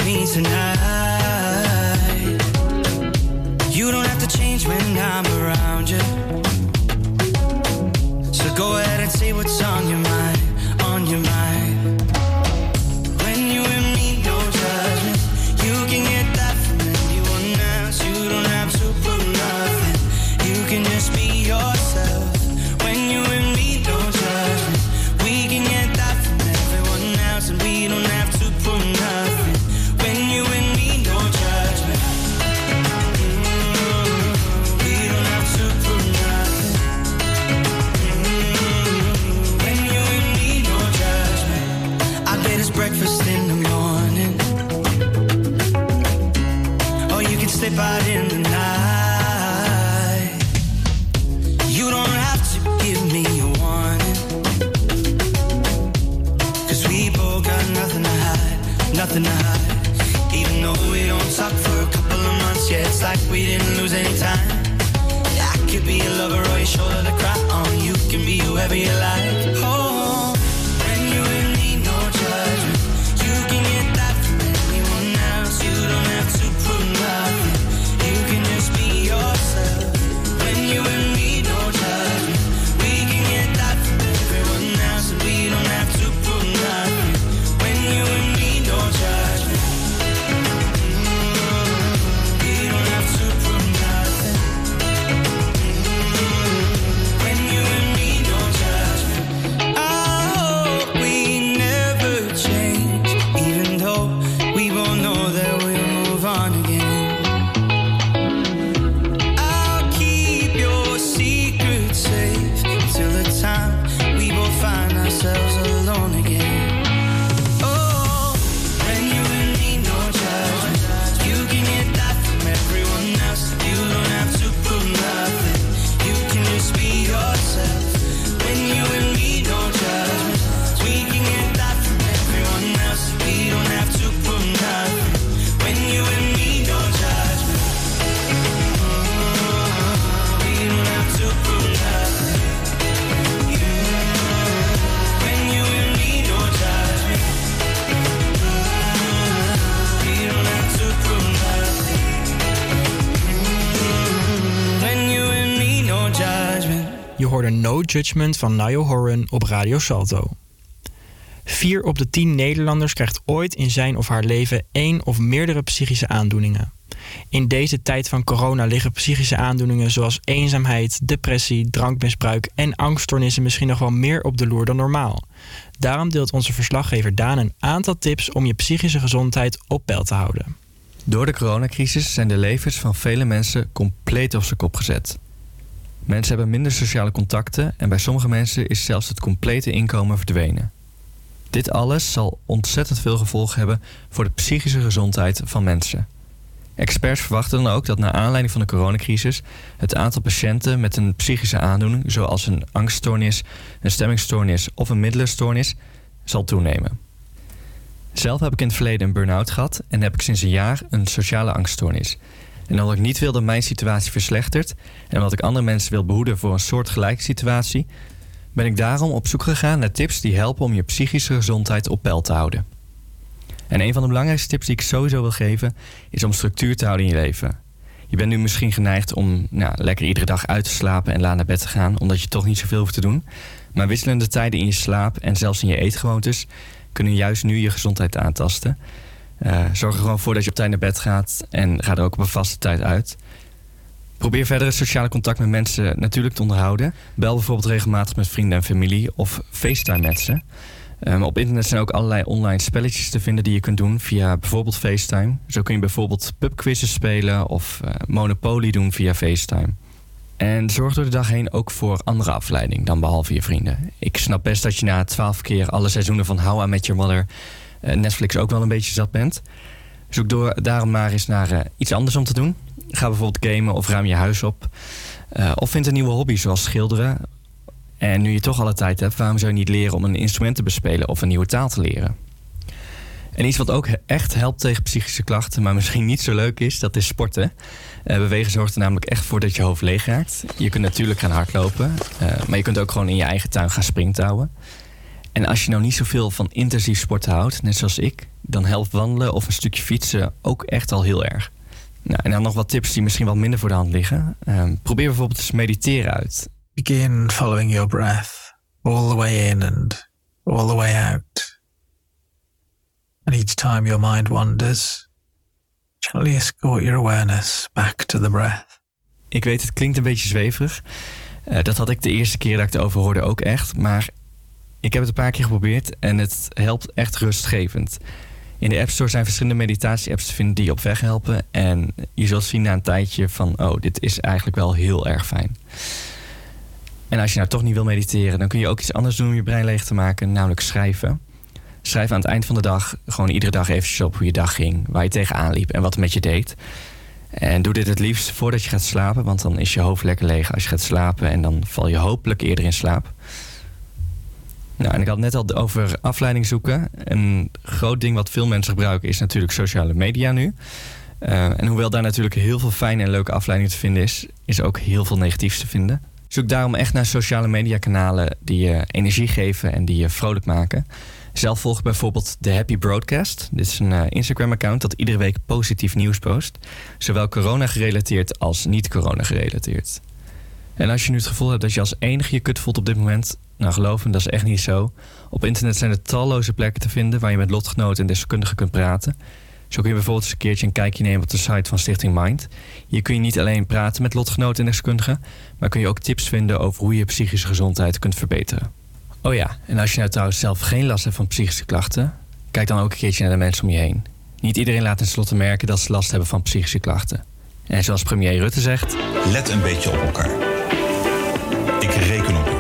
me tonight. Judgment van Niall Horan op Radio Salto. Vier op de tien Nederlanders krijgt ooit in zijn of haar leven één of meerdere psychische aandoeningen. In deze tijd van corona liggen psychische aandoeningen zoals eenzaamheid, depressie, drankmisbruik en angststoornissen misschien nog wel meer op de loer dan normaal. Daarom deelt onze verslaggever Daan een aantal tips om je psychische gezondheid op peil te houden. Door de coronacrisis zijn de levens van vele mensen compleet op zijn kop gezet. Mensen hebben minder sociale contacten en bij sommige mensen is zelfs het complete inkomen verdwenen. Dit alles zal ontzettend veel gevolgen hebben voor de psychische gezondheid van mensen. Experts verwachten dan ook dat naar aanleiding van de coronacrisis het aantal patiënten met een psychische aandoening, zoals een angststoornis, een stemmingstoornis of een middelenstoornis, zal toenemen. Zelf heb ik in het verleden een burn-out gehad en heb ik sinds een jaar een sociale angststoornis. En omdat ik niet wil dat mijn situatie verslechtert en omdat ik andere mensen wil behoeden voor een soortgelijke situatie, ben ik daarom op zoek gegaan naar tips die helpen om je psychische gezondheid op peil te houden. En een van de belangrijkste tips die ik sowieso wil geven is om structuur te houden in je leven. Je bent nu misschien geneigd om nou, lekker iedere dag uit te slapen en laat naar bed te gaan, omdat je toch niet zoveel hoeft te doen. Maar wisselende tijden in je slaap en zelfs in je eetgewoontes kunnen juist nu je gezondheid aantasten. Eh, zorg er gewoon voor dat je op tijd naar bed gaat en ga er ook op een vaste tijd uit. Probeer verder het sociale contact met mensen natuurlijk te onderhouden. Bel bijvoorbeeld regelmatig met vrienden en familie of FaceTime met ze. Um, op internet zijn ook allerlei online spelletjes te vinden die je kunt doen via bijvoorbeeld FaceTime. Zo kun je bijvoorbeeld pubquizzes spelen of uh, Monopoly doen via FaceTime. En zorg door de dag heen ook voor andere afleiding dan behalve je vrienden. Ik snap best dat je na twaalf keer alle seizoenen van How I Met Your Mother Netflix ook wel een beetje zat bent. Zoek door, daarom maar eens naar uh, iets anders om te doen. Ga bijvoorbeeld gamen of ruim je huis op. Uh, of vind een nieuwe hobby zoals schilderen. En nu je toch alle tijd hebt, waarom zou je niet leren om een instrument te bespelen of een nieuwe taal te leren? En iets wat ook echt helpt tegen psychische klachten, maar misschien niet zo leuk is, dat is sporten. Bewegen zorgt er namelijk echt voor dat je hoofd leeg raakt. Je kunt natuurlijk gaan hardlopen, maar je kunt ook gewoon in je eigen tuin gaan springtouwen. En als je nou niet zoveel van intensief sporten houdt, net zoals ik, dan helpt wandelen of een stukje fietsen ook echt al heel erg. Nou, en dan nog wat tips die misschien wat minder voor de hand liggen. Um, probeer bijvoorbeeld eens mediteren uit. Begin following your breath all the way in and all the way out. And each time your mind wanders, gently escort your awareness back to the breath. Ik weet, het klinkt een beetje zweverig. Uh, dat had ik de eerste keer dat ik het over hoorde ook echt. Maar ik heb het een paar keer geprobeerd en het helpt echt rustgevend. In de App Store zijn verschillende meditatie-apps te vinden die je op weg helpen. En je zult zien na een tijdje van, oh, dit is eigenlijk wel heel erg fijn. En als je nou toch niet wil mediteren, dan kun je ook iets anders doen om je brein leeg te maken, namelijk schrijven. Schrijf aan het eind van de dag gewoon iedere dag eventjes op hoe je dag ging, waar je tegenaan liep en wat het met je deed. En doe dit het liefst voordat je gaat slapen, want dan is je hoofd lekker leeg als je gaat slapen en dan val je hopelijk eerder in slaap. Nou, en ik had het net al over afleiding zoeken. Een groot ding wat veel mensen gebruiken is natuurlijk sociale media nu. Eh, en hoewel daar natuurlijk heel veel fijne en leuke afleidingen te vinden is, is ook heel veel negatiefs te vinden. Zoek daarom echt naar sociale mediakanalen die je energie geven en die je vrolijk maken. Zelf volg ik bijvoorbeeld The Happy Broadcast. Dit is een eh, Instagram-account dat iedere week positief nieuws post. Zowel corona-gerelateerd als niet-corona gerelateerd. En als je nu het gevoel hebt dat je als enige je kut voelt op dit moment... nou geloof me, dat is echt niet zo. Op internet zijn er talloze plekken te vinden... waar je met lotgenoten en deskundigen kunt praten. Zo kun je bijvoorbeeld eens een keertje een kijkje nemen op de site van Stichting Mind. Hier kun je niet alleen praten met lotgenoten en deskundigen... maar kun je ook tips vinden over hoe je psychische gezondheid kunt verbeteren. Oh ja, en als je nou trouwens zelf geen last hebt van psychische klachten... kijk dan ook een keertje naar de mensen om je heen. Niet iedereen laat tenslotte merken dat ze last hebben van psychische klachten. En zoals premier Rutte zegt... Let een beetje op elkaar. Ik reken op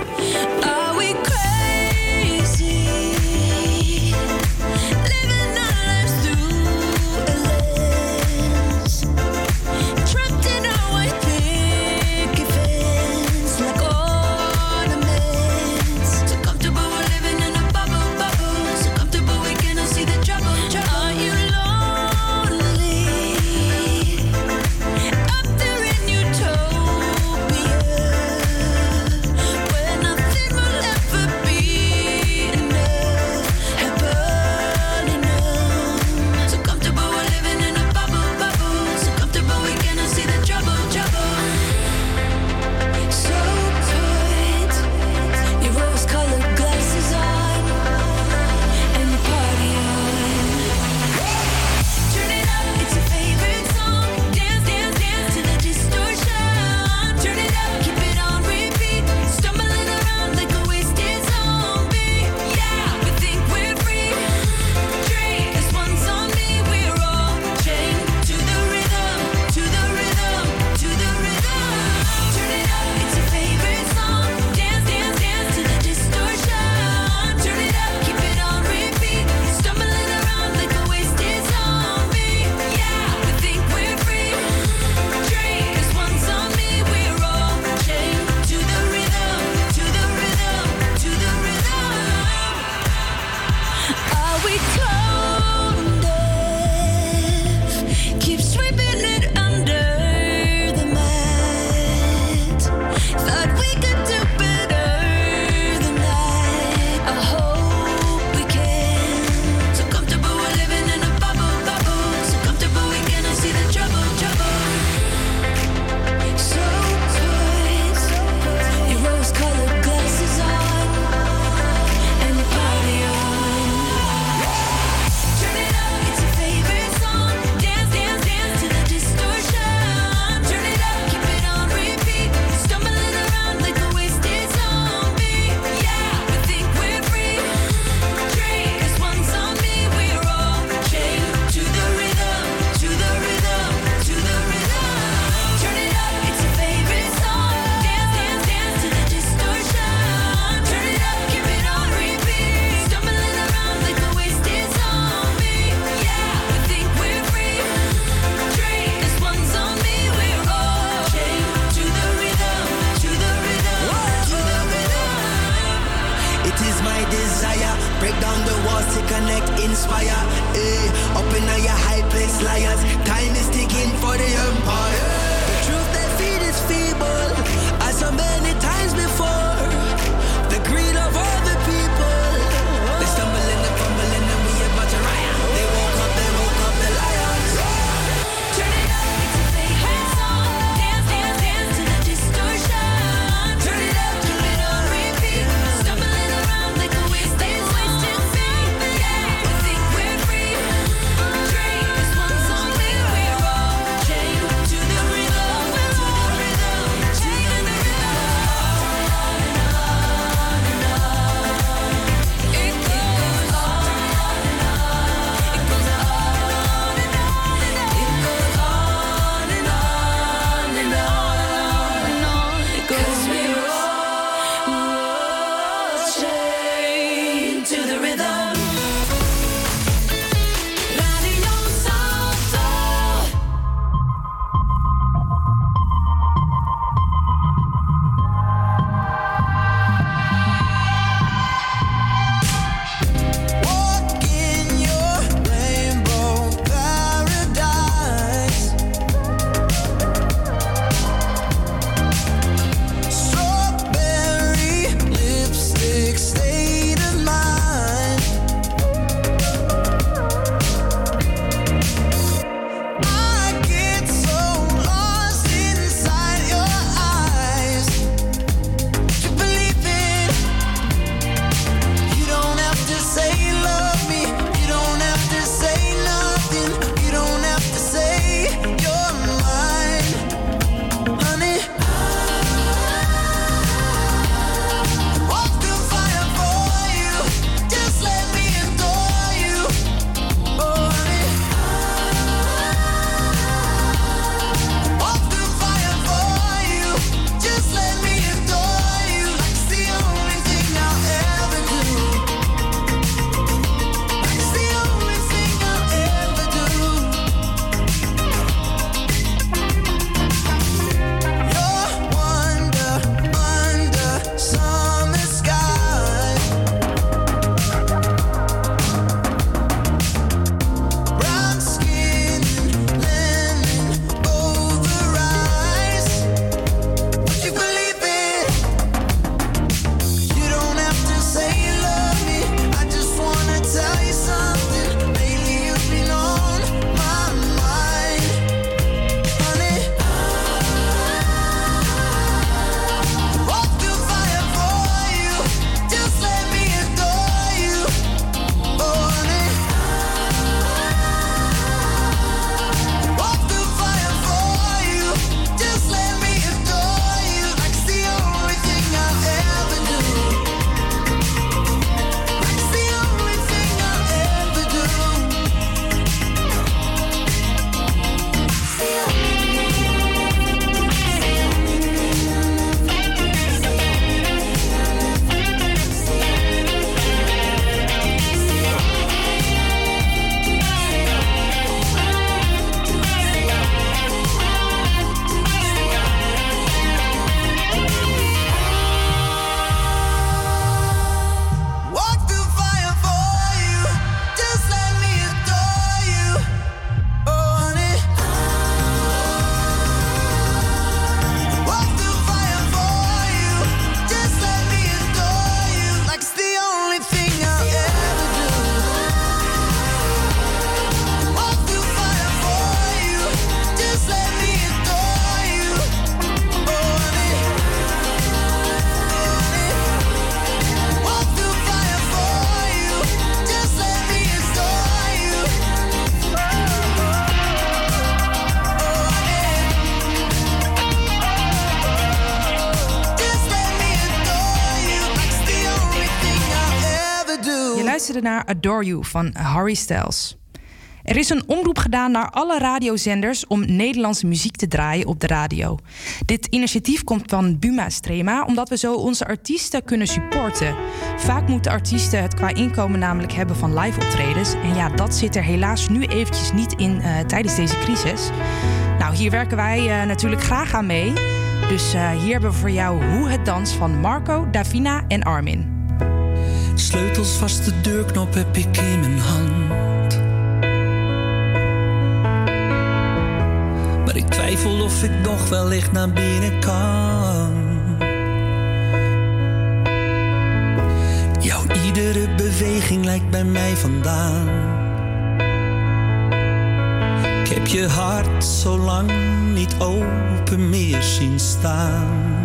Adore You van Harry Styles. Er is een omroep gedaan naar alle radiozenders om Nederlandse muziek te draaien op de radio. Dit initiatief komt van Buma Strema, omdat we zo onze artiesten kunnen supporten. Vaak moeten artiesten het qua inkomen namelijk hebben van live optredens. En ja, dat zit er helaas nu eventjes niet in eh, tijdens deze crisis. Nou, hier werken wij eh, natuurlijk graag aan mee. Dus eh, hier hebben we voor jou Hoe het dans van Marco, Davina en Armin. Sleutels vast de deurknop heb ik in mijn hand. Maar ik twijfel of ik nog wellicht naar binnen kan. Jouw iedere beweging lijkt bij mij vandaan. Ik heb je hart zo lang niet open meer zien staan.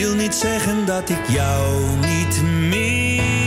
wil niet zeggen dat ik jou niet mis.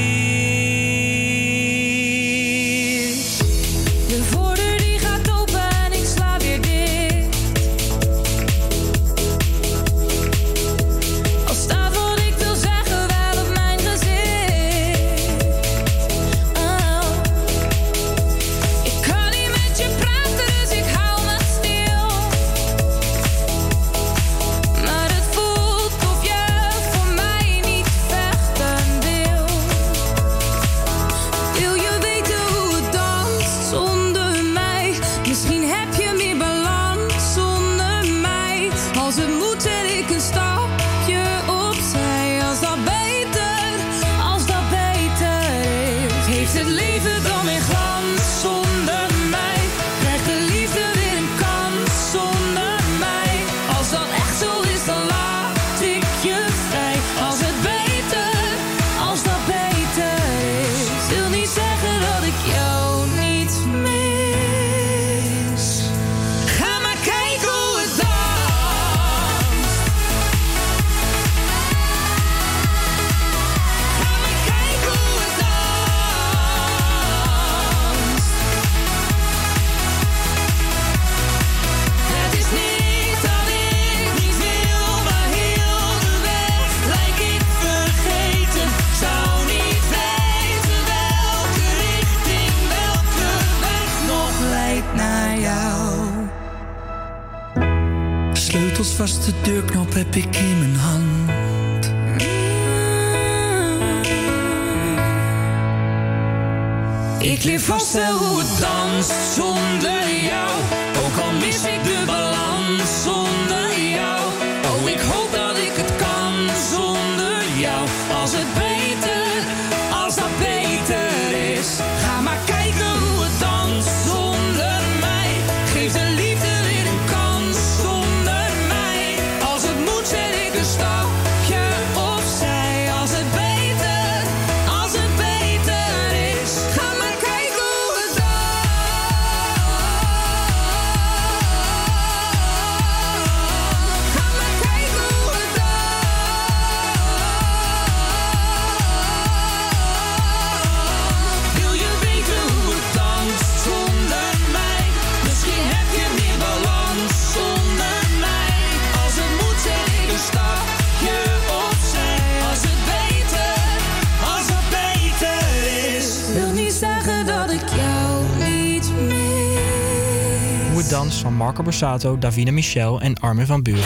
Borsato, Davina Michel en Armin van Buren.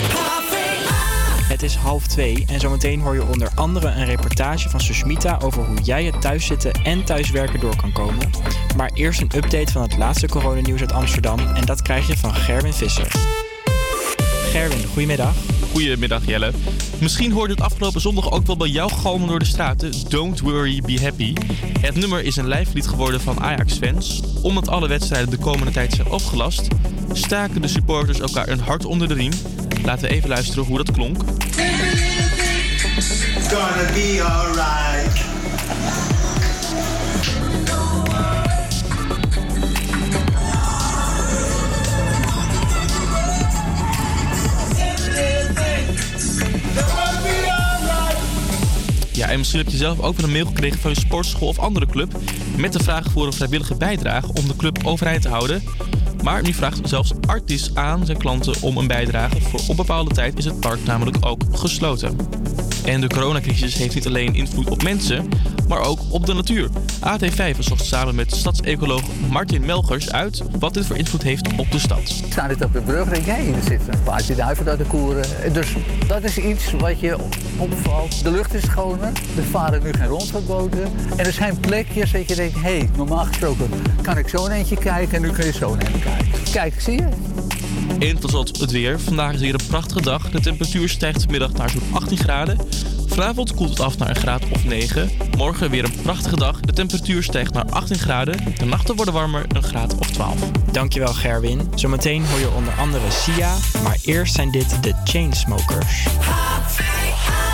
Het is half twee en zometeen hoor je onder andere een reportage van Sushmita over hoe jij het thuiszitten en thuiswerken door kan komen. Maar eerst een update van het laatste coronanieuws uit Amsterdam en dat krijg je van Gerwin Visser. Gerwin, goedemiddag. Goedemiddag Jelle. Misschien hoorde het afgelopen zondag ook wel bij jou galmen door de straten. Don't worry, be happy. Het nummer is een lijflied geworden van Ajax-fans. Omdat alle wedstrijden de komende tijd zijn opgelast, staken de supporters elkaar een hart onder de riem. Laten we even luisteren hoe dat klonk. Gonna be. Ja, en misschien heb je zelf ook weer een mail gekregen van je sportschool of andere club met de vraag voor een vrijwillige bijdrage om de club overeind te houden. Maar nu vraagt zelfs Artis aan zijn klanten om een bijdrage. Voor op bepaalde tijd is het park namelijk ook gesloten. En de coronacrisis heeft niet alleen invloed op mensen, maar ook op de natuur. AT5 zocht samen met stadsecoloog Martin Melgers uit wat dit voor invloed heeft op de stad. Ik sta dit op de brug en denk, hé, er zitten een paardje duiven uit de koeren. Dus dat is iets wat je opvalt. De lucht is schoner, er varen nu geen rondvaartboten. En er zijn plekjes dat je denkt, hé, normaal gesproken kan ik zo een eentje kijken en nu kun je zo een eentje kijken. Kijk, zie je? En tot slot het weer. Vandaag is weer een prachtige dag. De temperatuur stijgt vanmiddag naar zo'n 18 graden. Vanavond koelt het af naar een graad of 9. Morgen weer een prachtige dag. De temperatuur stijgt naar 18 graden. De nachten worden warmer, een graad of 12. Dankjewel Gerwin. Zometeen hoor je onder andere Sia, maar eerst zijn dit de Chainsmokers. Two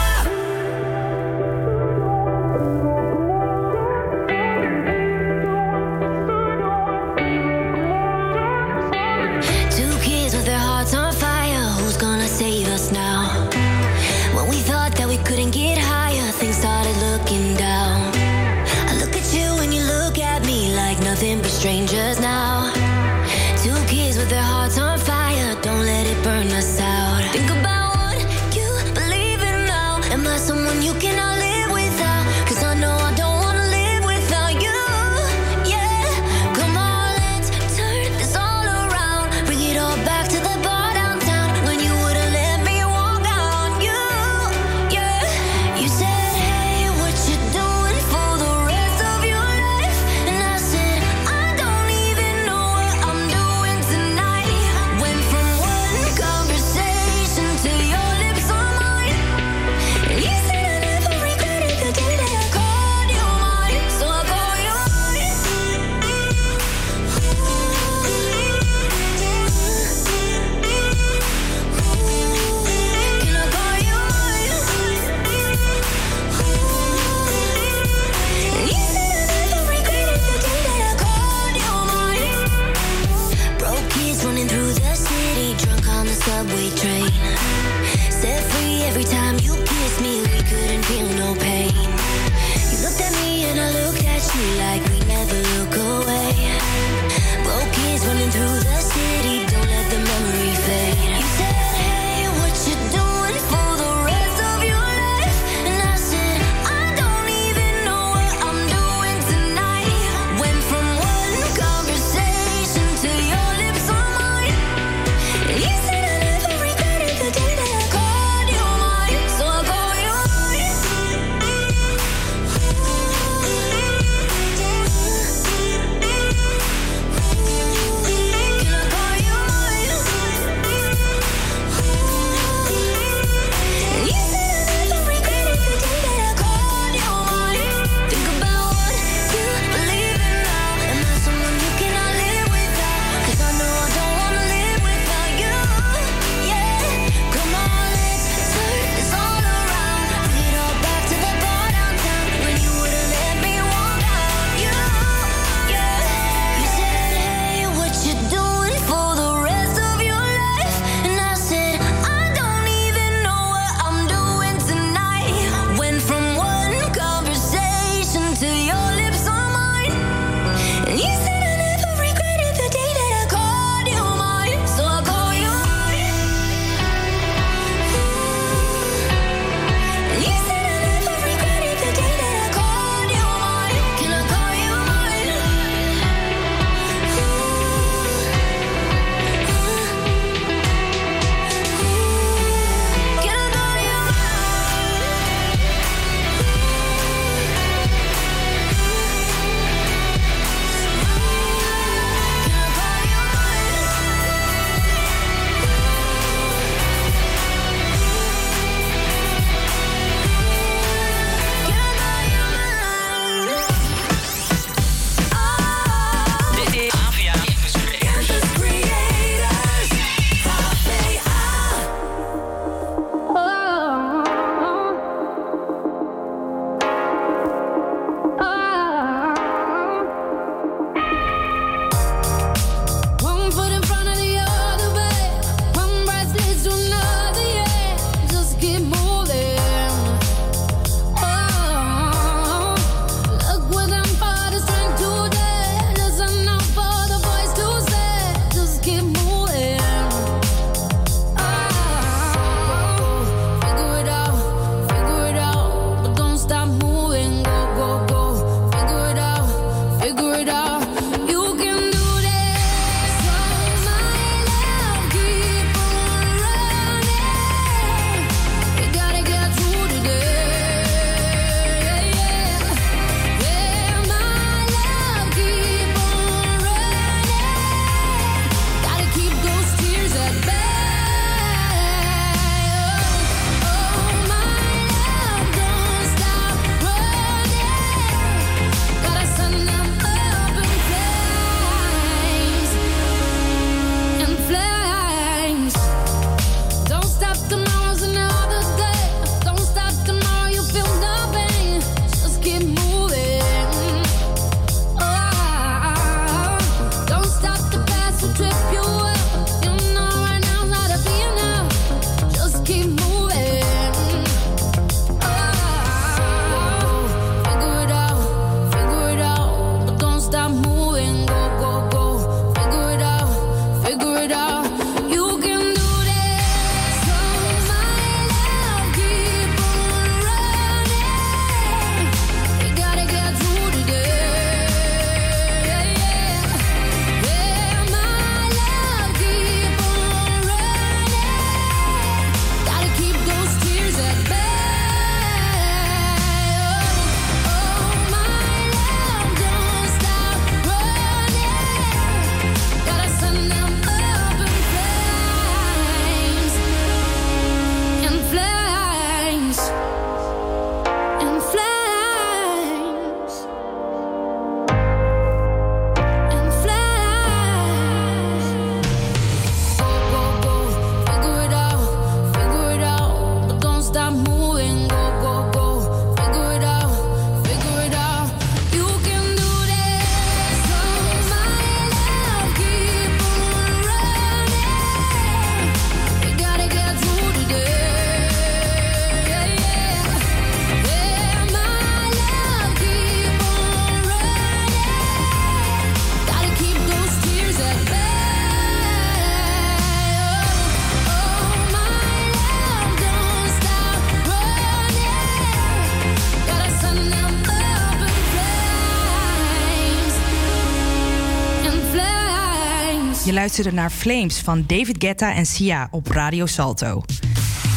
luisterde naar Flames van David Guetta en Sia op Radio Salto.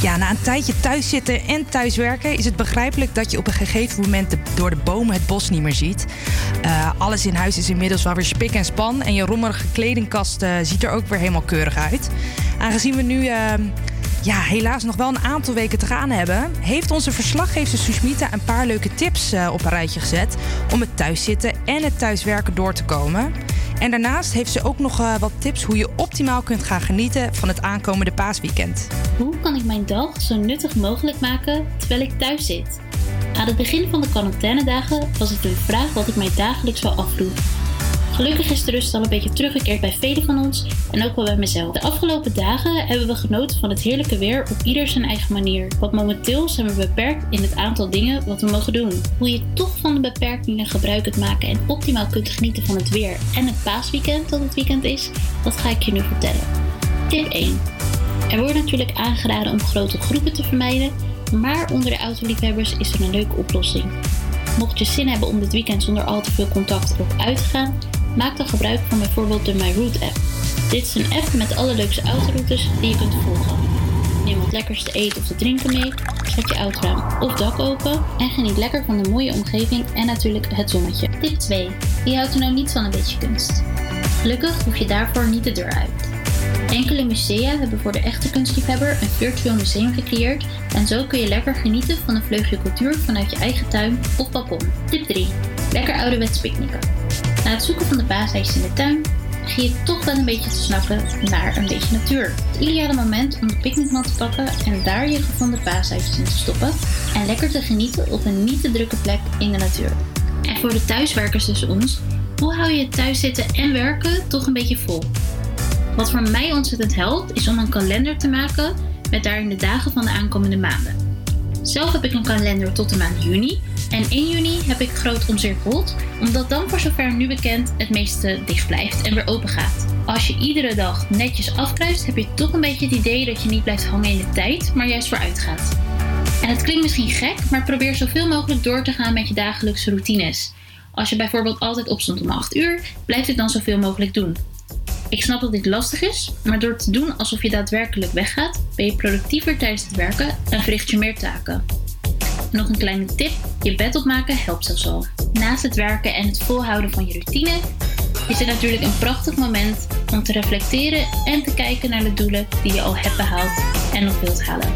Ja, na een tijdje thuis zitten en thuiswerken is het begrijpelijk dat je op een gegeven moment de- door de bomen het bos niet meer ziet. Eh, alles in huis is inmiddels wel weer spik en span en je rommelige kledingkast eh, ziet er ook weer helemaal keurig uit. Aangezien we nu eh, ja, helaas nog wel een aantal weken te gaan hebben, heeft onze verslaggever Susmita een paar leuke tips eh, op een rijtje gezet om het thuiszitten en het thuiswerken door te komen. En daarnaast heeft ze ook nog eh, wat tips hoe je optimaal kunt gaan genieten van het aankomende paasweekend. Hoe kan ik mijn dag zo nuttig mogelijk maken terwijl ik thuis zit? Aan het begin van de quarantainedagen was het een vraag wat ik mij dagelijks wel afvroeg. Gelukkig is de rust al een beetje teruggekeerd bij velen van ons en ook wel bij mezelf. De afgelopen dagen hebben we genoten van het heerlijke weer op ieder zijn eigen manier. Want momenteel zijn we beperkt in het aantal dingen wat we mogen doen. Hoe je toch van de beperkingen gebruik kunt maken en optimaal kunt genieten van het weer en het paasweekend dat het weekend is, dat ga ik je nu vertellen. Tip 1. Er wordt natuurlijk aangeraden om grote groepen te vermijden, maar onder de autoliefhebbers is er een leuke oplossing. Mocht je zin hebben om dit weekend zonder al te veel contact erop uit te gaan, maak dan gebruik van bijvoorbeeld de MyRoute app. Dit is een app met alle leukste autoroutes die je kunt volgen. Neem wat lekkers te eten of te drinken mee, zet je autoraam of dak open en geniet lekker van de mooie omgeving en natuurlijk het zonnetje. Tip 2. Wie houdt er nou niet van een beetje kunst? Gelukkig hoef je daarvoor niet de deur uit. Enkele musea hebben voor de echte kunstliefhebber een virtueel museum gecreëerd en zo kun je lekker genieten van een vleugje cultuur vanuit je eigen tuin of balkon. Tip 3. Lekker ouderwets picknicken. Na het zoeken van de paaseitjes in de tuin begin je toch wel een beetje te snakken naar een beetje natuur. Het ideale moment om de picknickmat te pakken en daar je gevonden paaseitjes in te stoppen en lekker te genieten op een niet te drukke plek in de natuur. En voor de thuiswerkers tussen ons, hoe hou je het thuiszitten en werken toch een beetje vol? Wat voor mij ontzettend helpt, is om een kalender te maken met daarin de dagen van de aankomende maanden. Zelf heb ik een kalender tot de maand juni en 1 juni heb ik groot omcirkeld, omdat dan voor zover nu bekend het meeste dicht blijft en weer open gaat. Als je iedere dag netjes afkruist, heb je toch een beetje het idee dat je niet blijft hangen in de tijd, maar juist vooruit gaat. En het klinkt misschien gek, maar probeer zoveel mogelijk door te gaan met je dagelijkse routines. Als je bijvoorbeeld altijd opstond om 8 uur, blijf dit dan zoveel mogelijk doen. Ik snap dat dit lastig is, maar door te doen alsof je daadwerkelijk weggaat, ben je productiever tijdens het werken en verricht je meer taken. Nog een kleine tip: je bed opmaken helpt zelfs al. Naast het werken en het volhouden van je routine is het natuurlijk een prachtig moment om te reflecteren en te kijken naar de doelen die je al hebt behaald en nog wilt halen.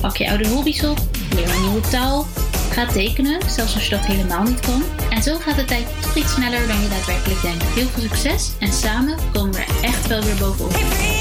Pak je oude hobby's op, leer een nieuwe taal, ga tekenen, zelfs als je dat helemaal niet kan. En zo gaat de tijd toch iets sneller dan je daadwerkelijk denkt. Heel veel succes en samen komen we er echt wel weer bovenop.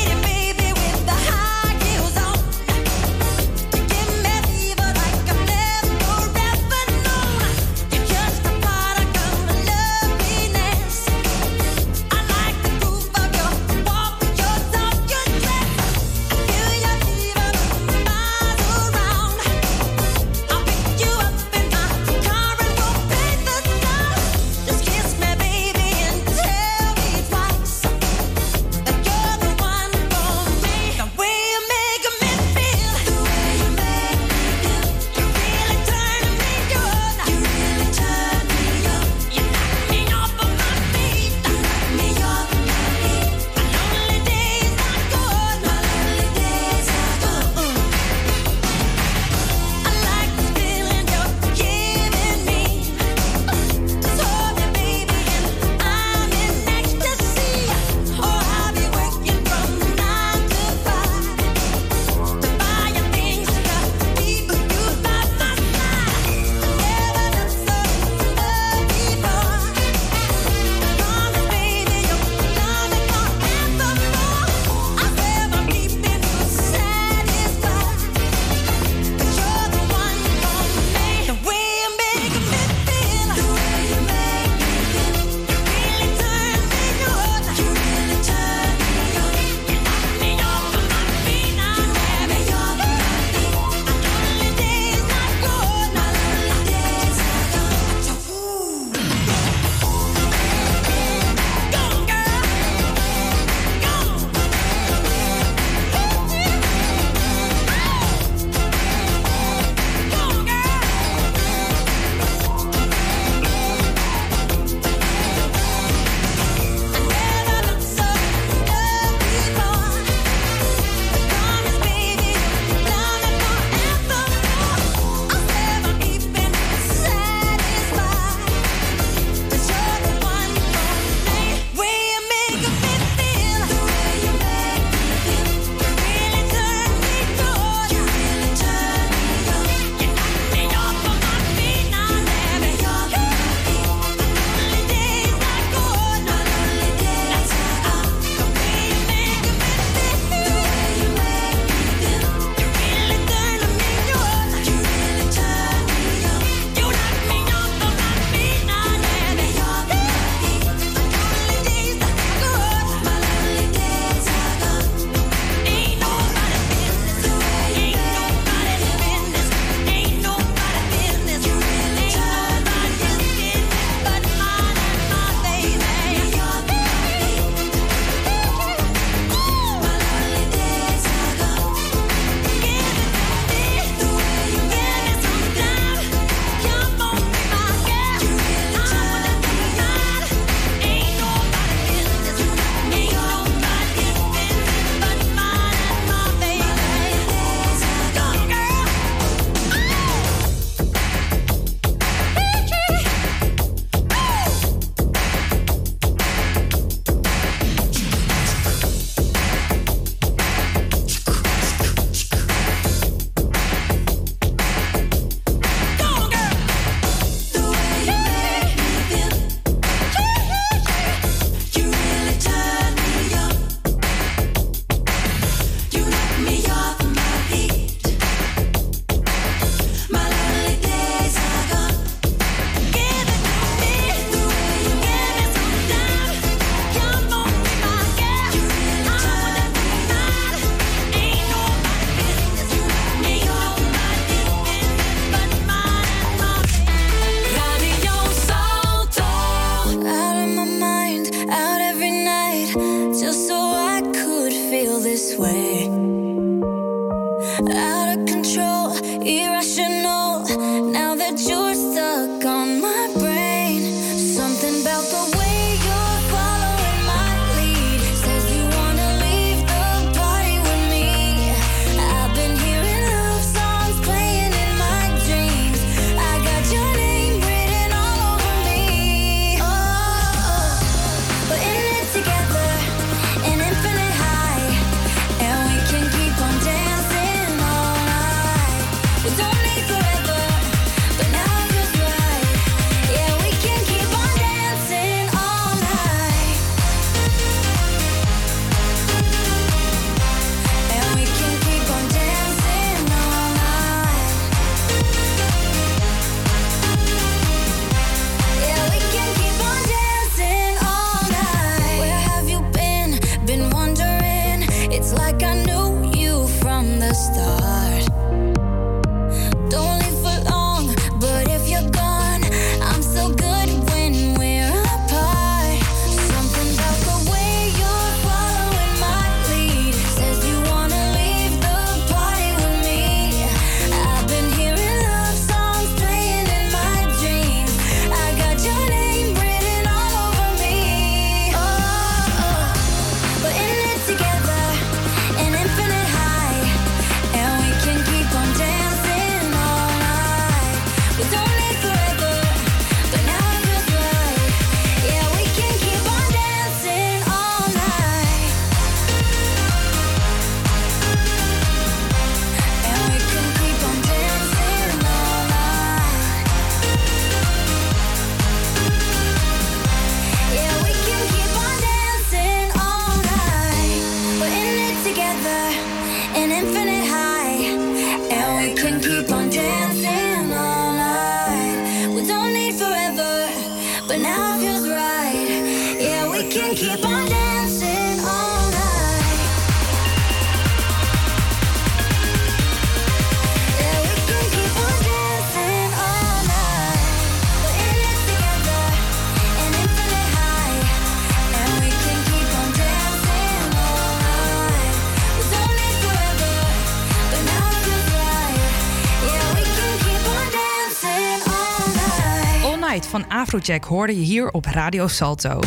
Afrojack hoorde je hier op Radio Salto.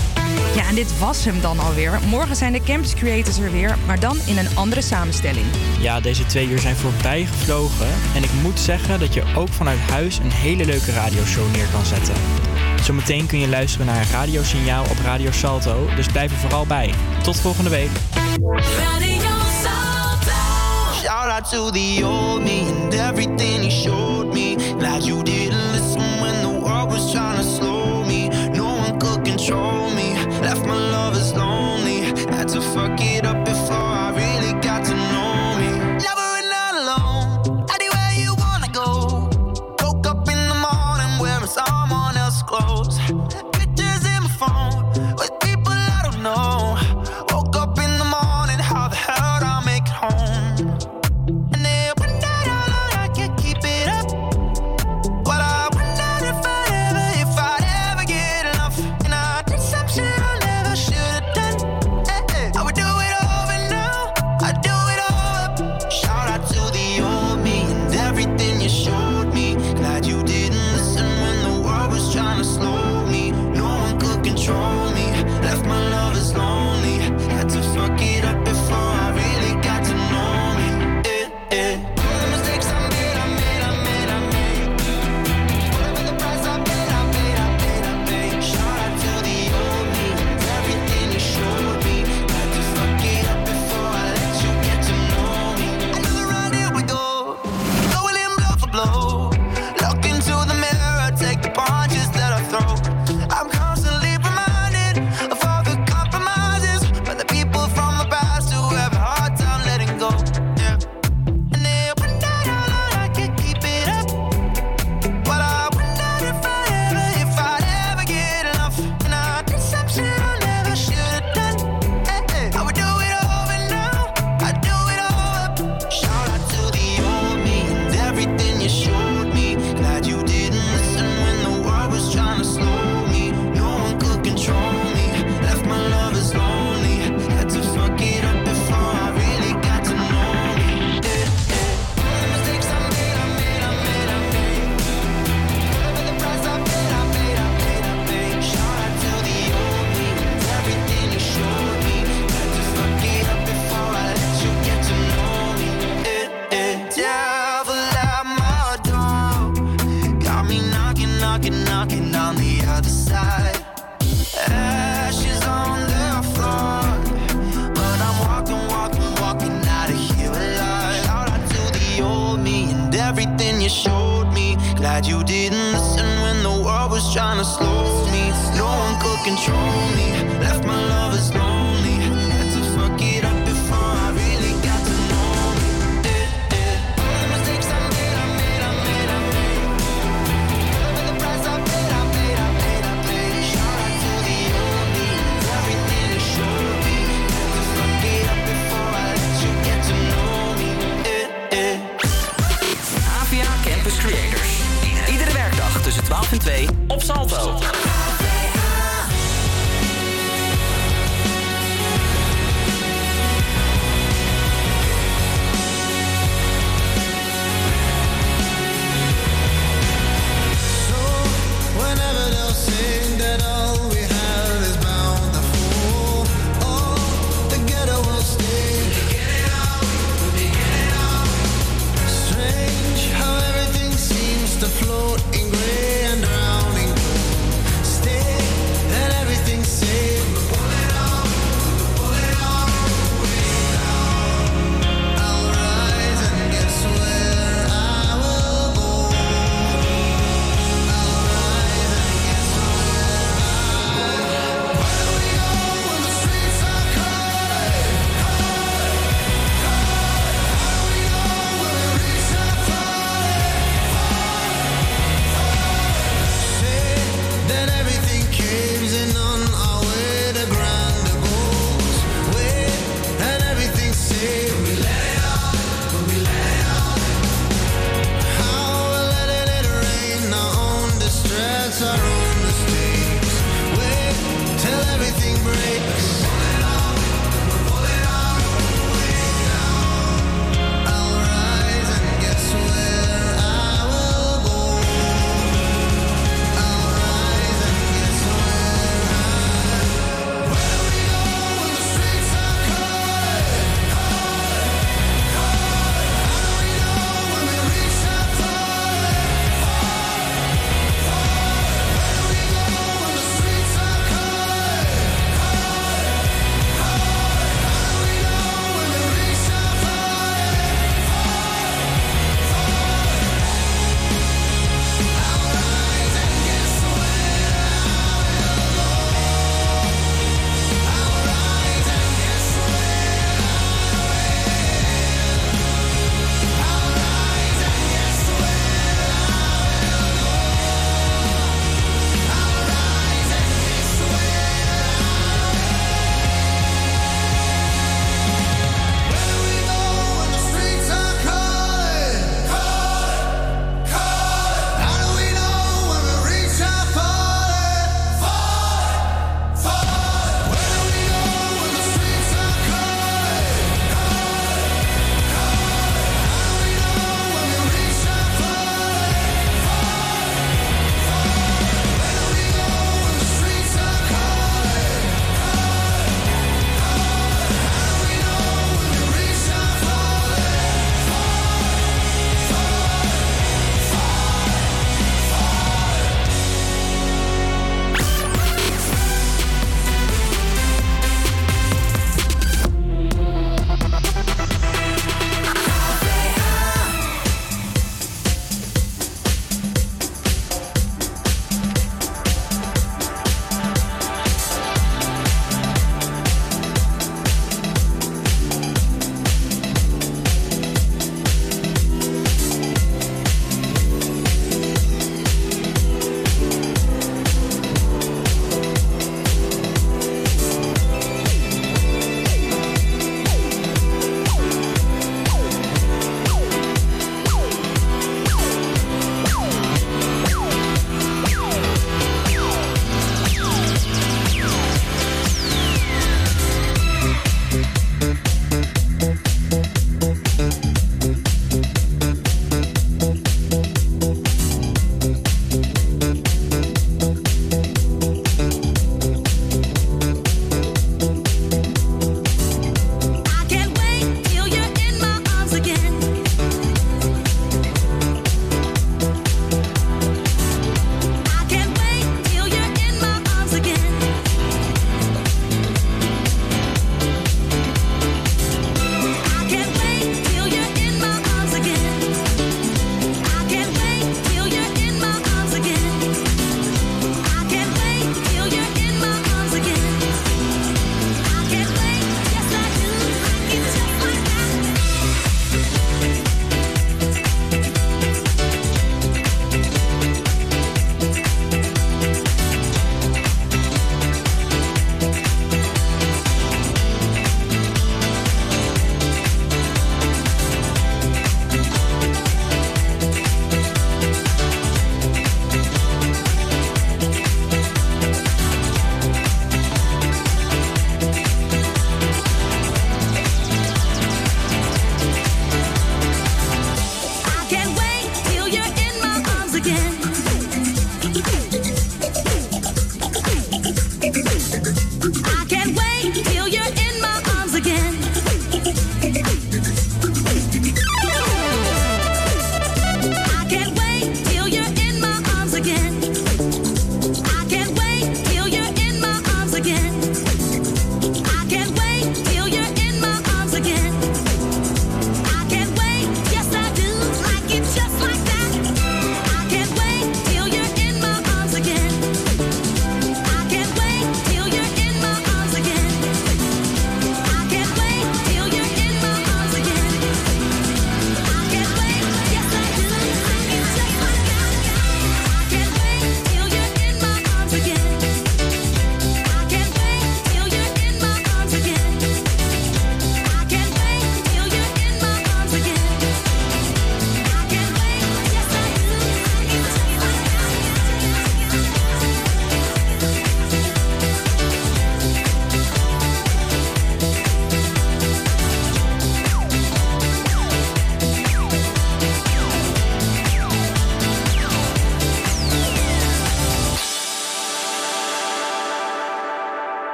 Ja, en dit was hem dan alweer. Morgen zijn de Campus Creators er weer, maar dan in een andere samenstelling. Ja, deze twee uur zijn voorbij gevlogen. En ik moet zeggen dat je ook vanuit huis een hele leuke radioshow neer kan zetten. Zometeen kun je luisteren naar een radiosignaal op Radio Salto, dus blijf er vooral bij. Tot volgende week. The old me and everything he showed me.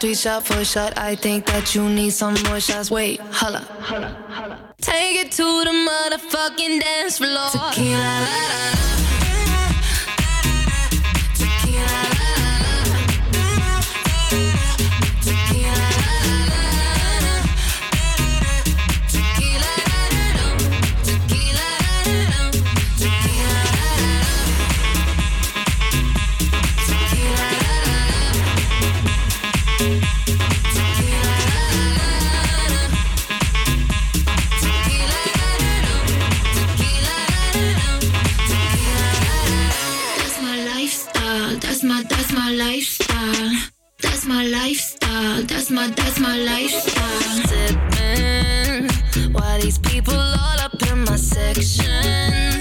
three shot for shot. I think that you need some more shots. Wait, holla, holla, holla. Take it to the motherfucking dance floor. Tequila.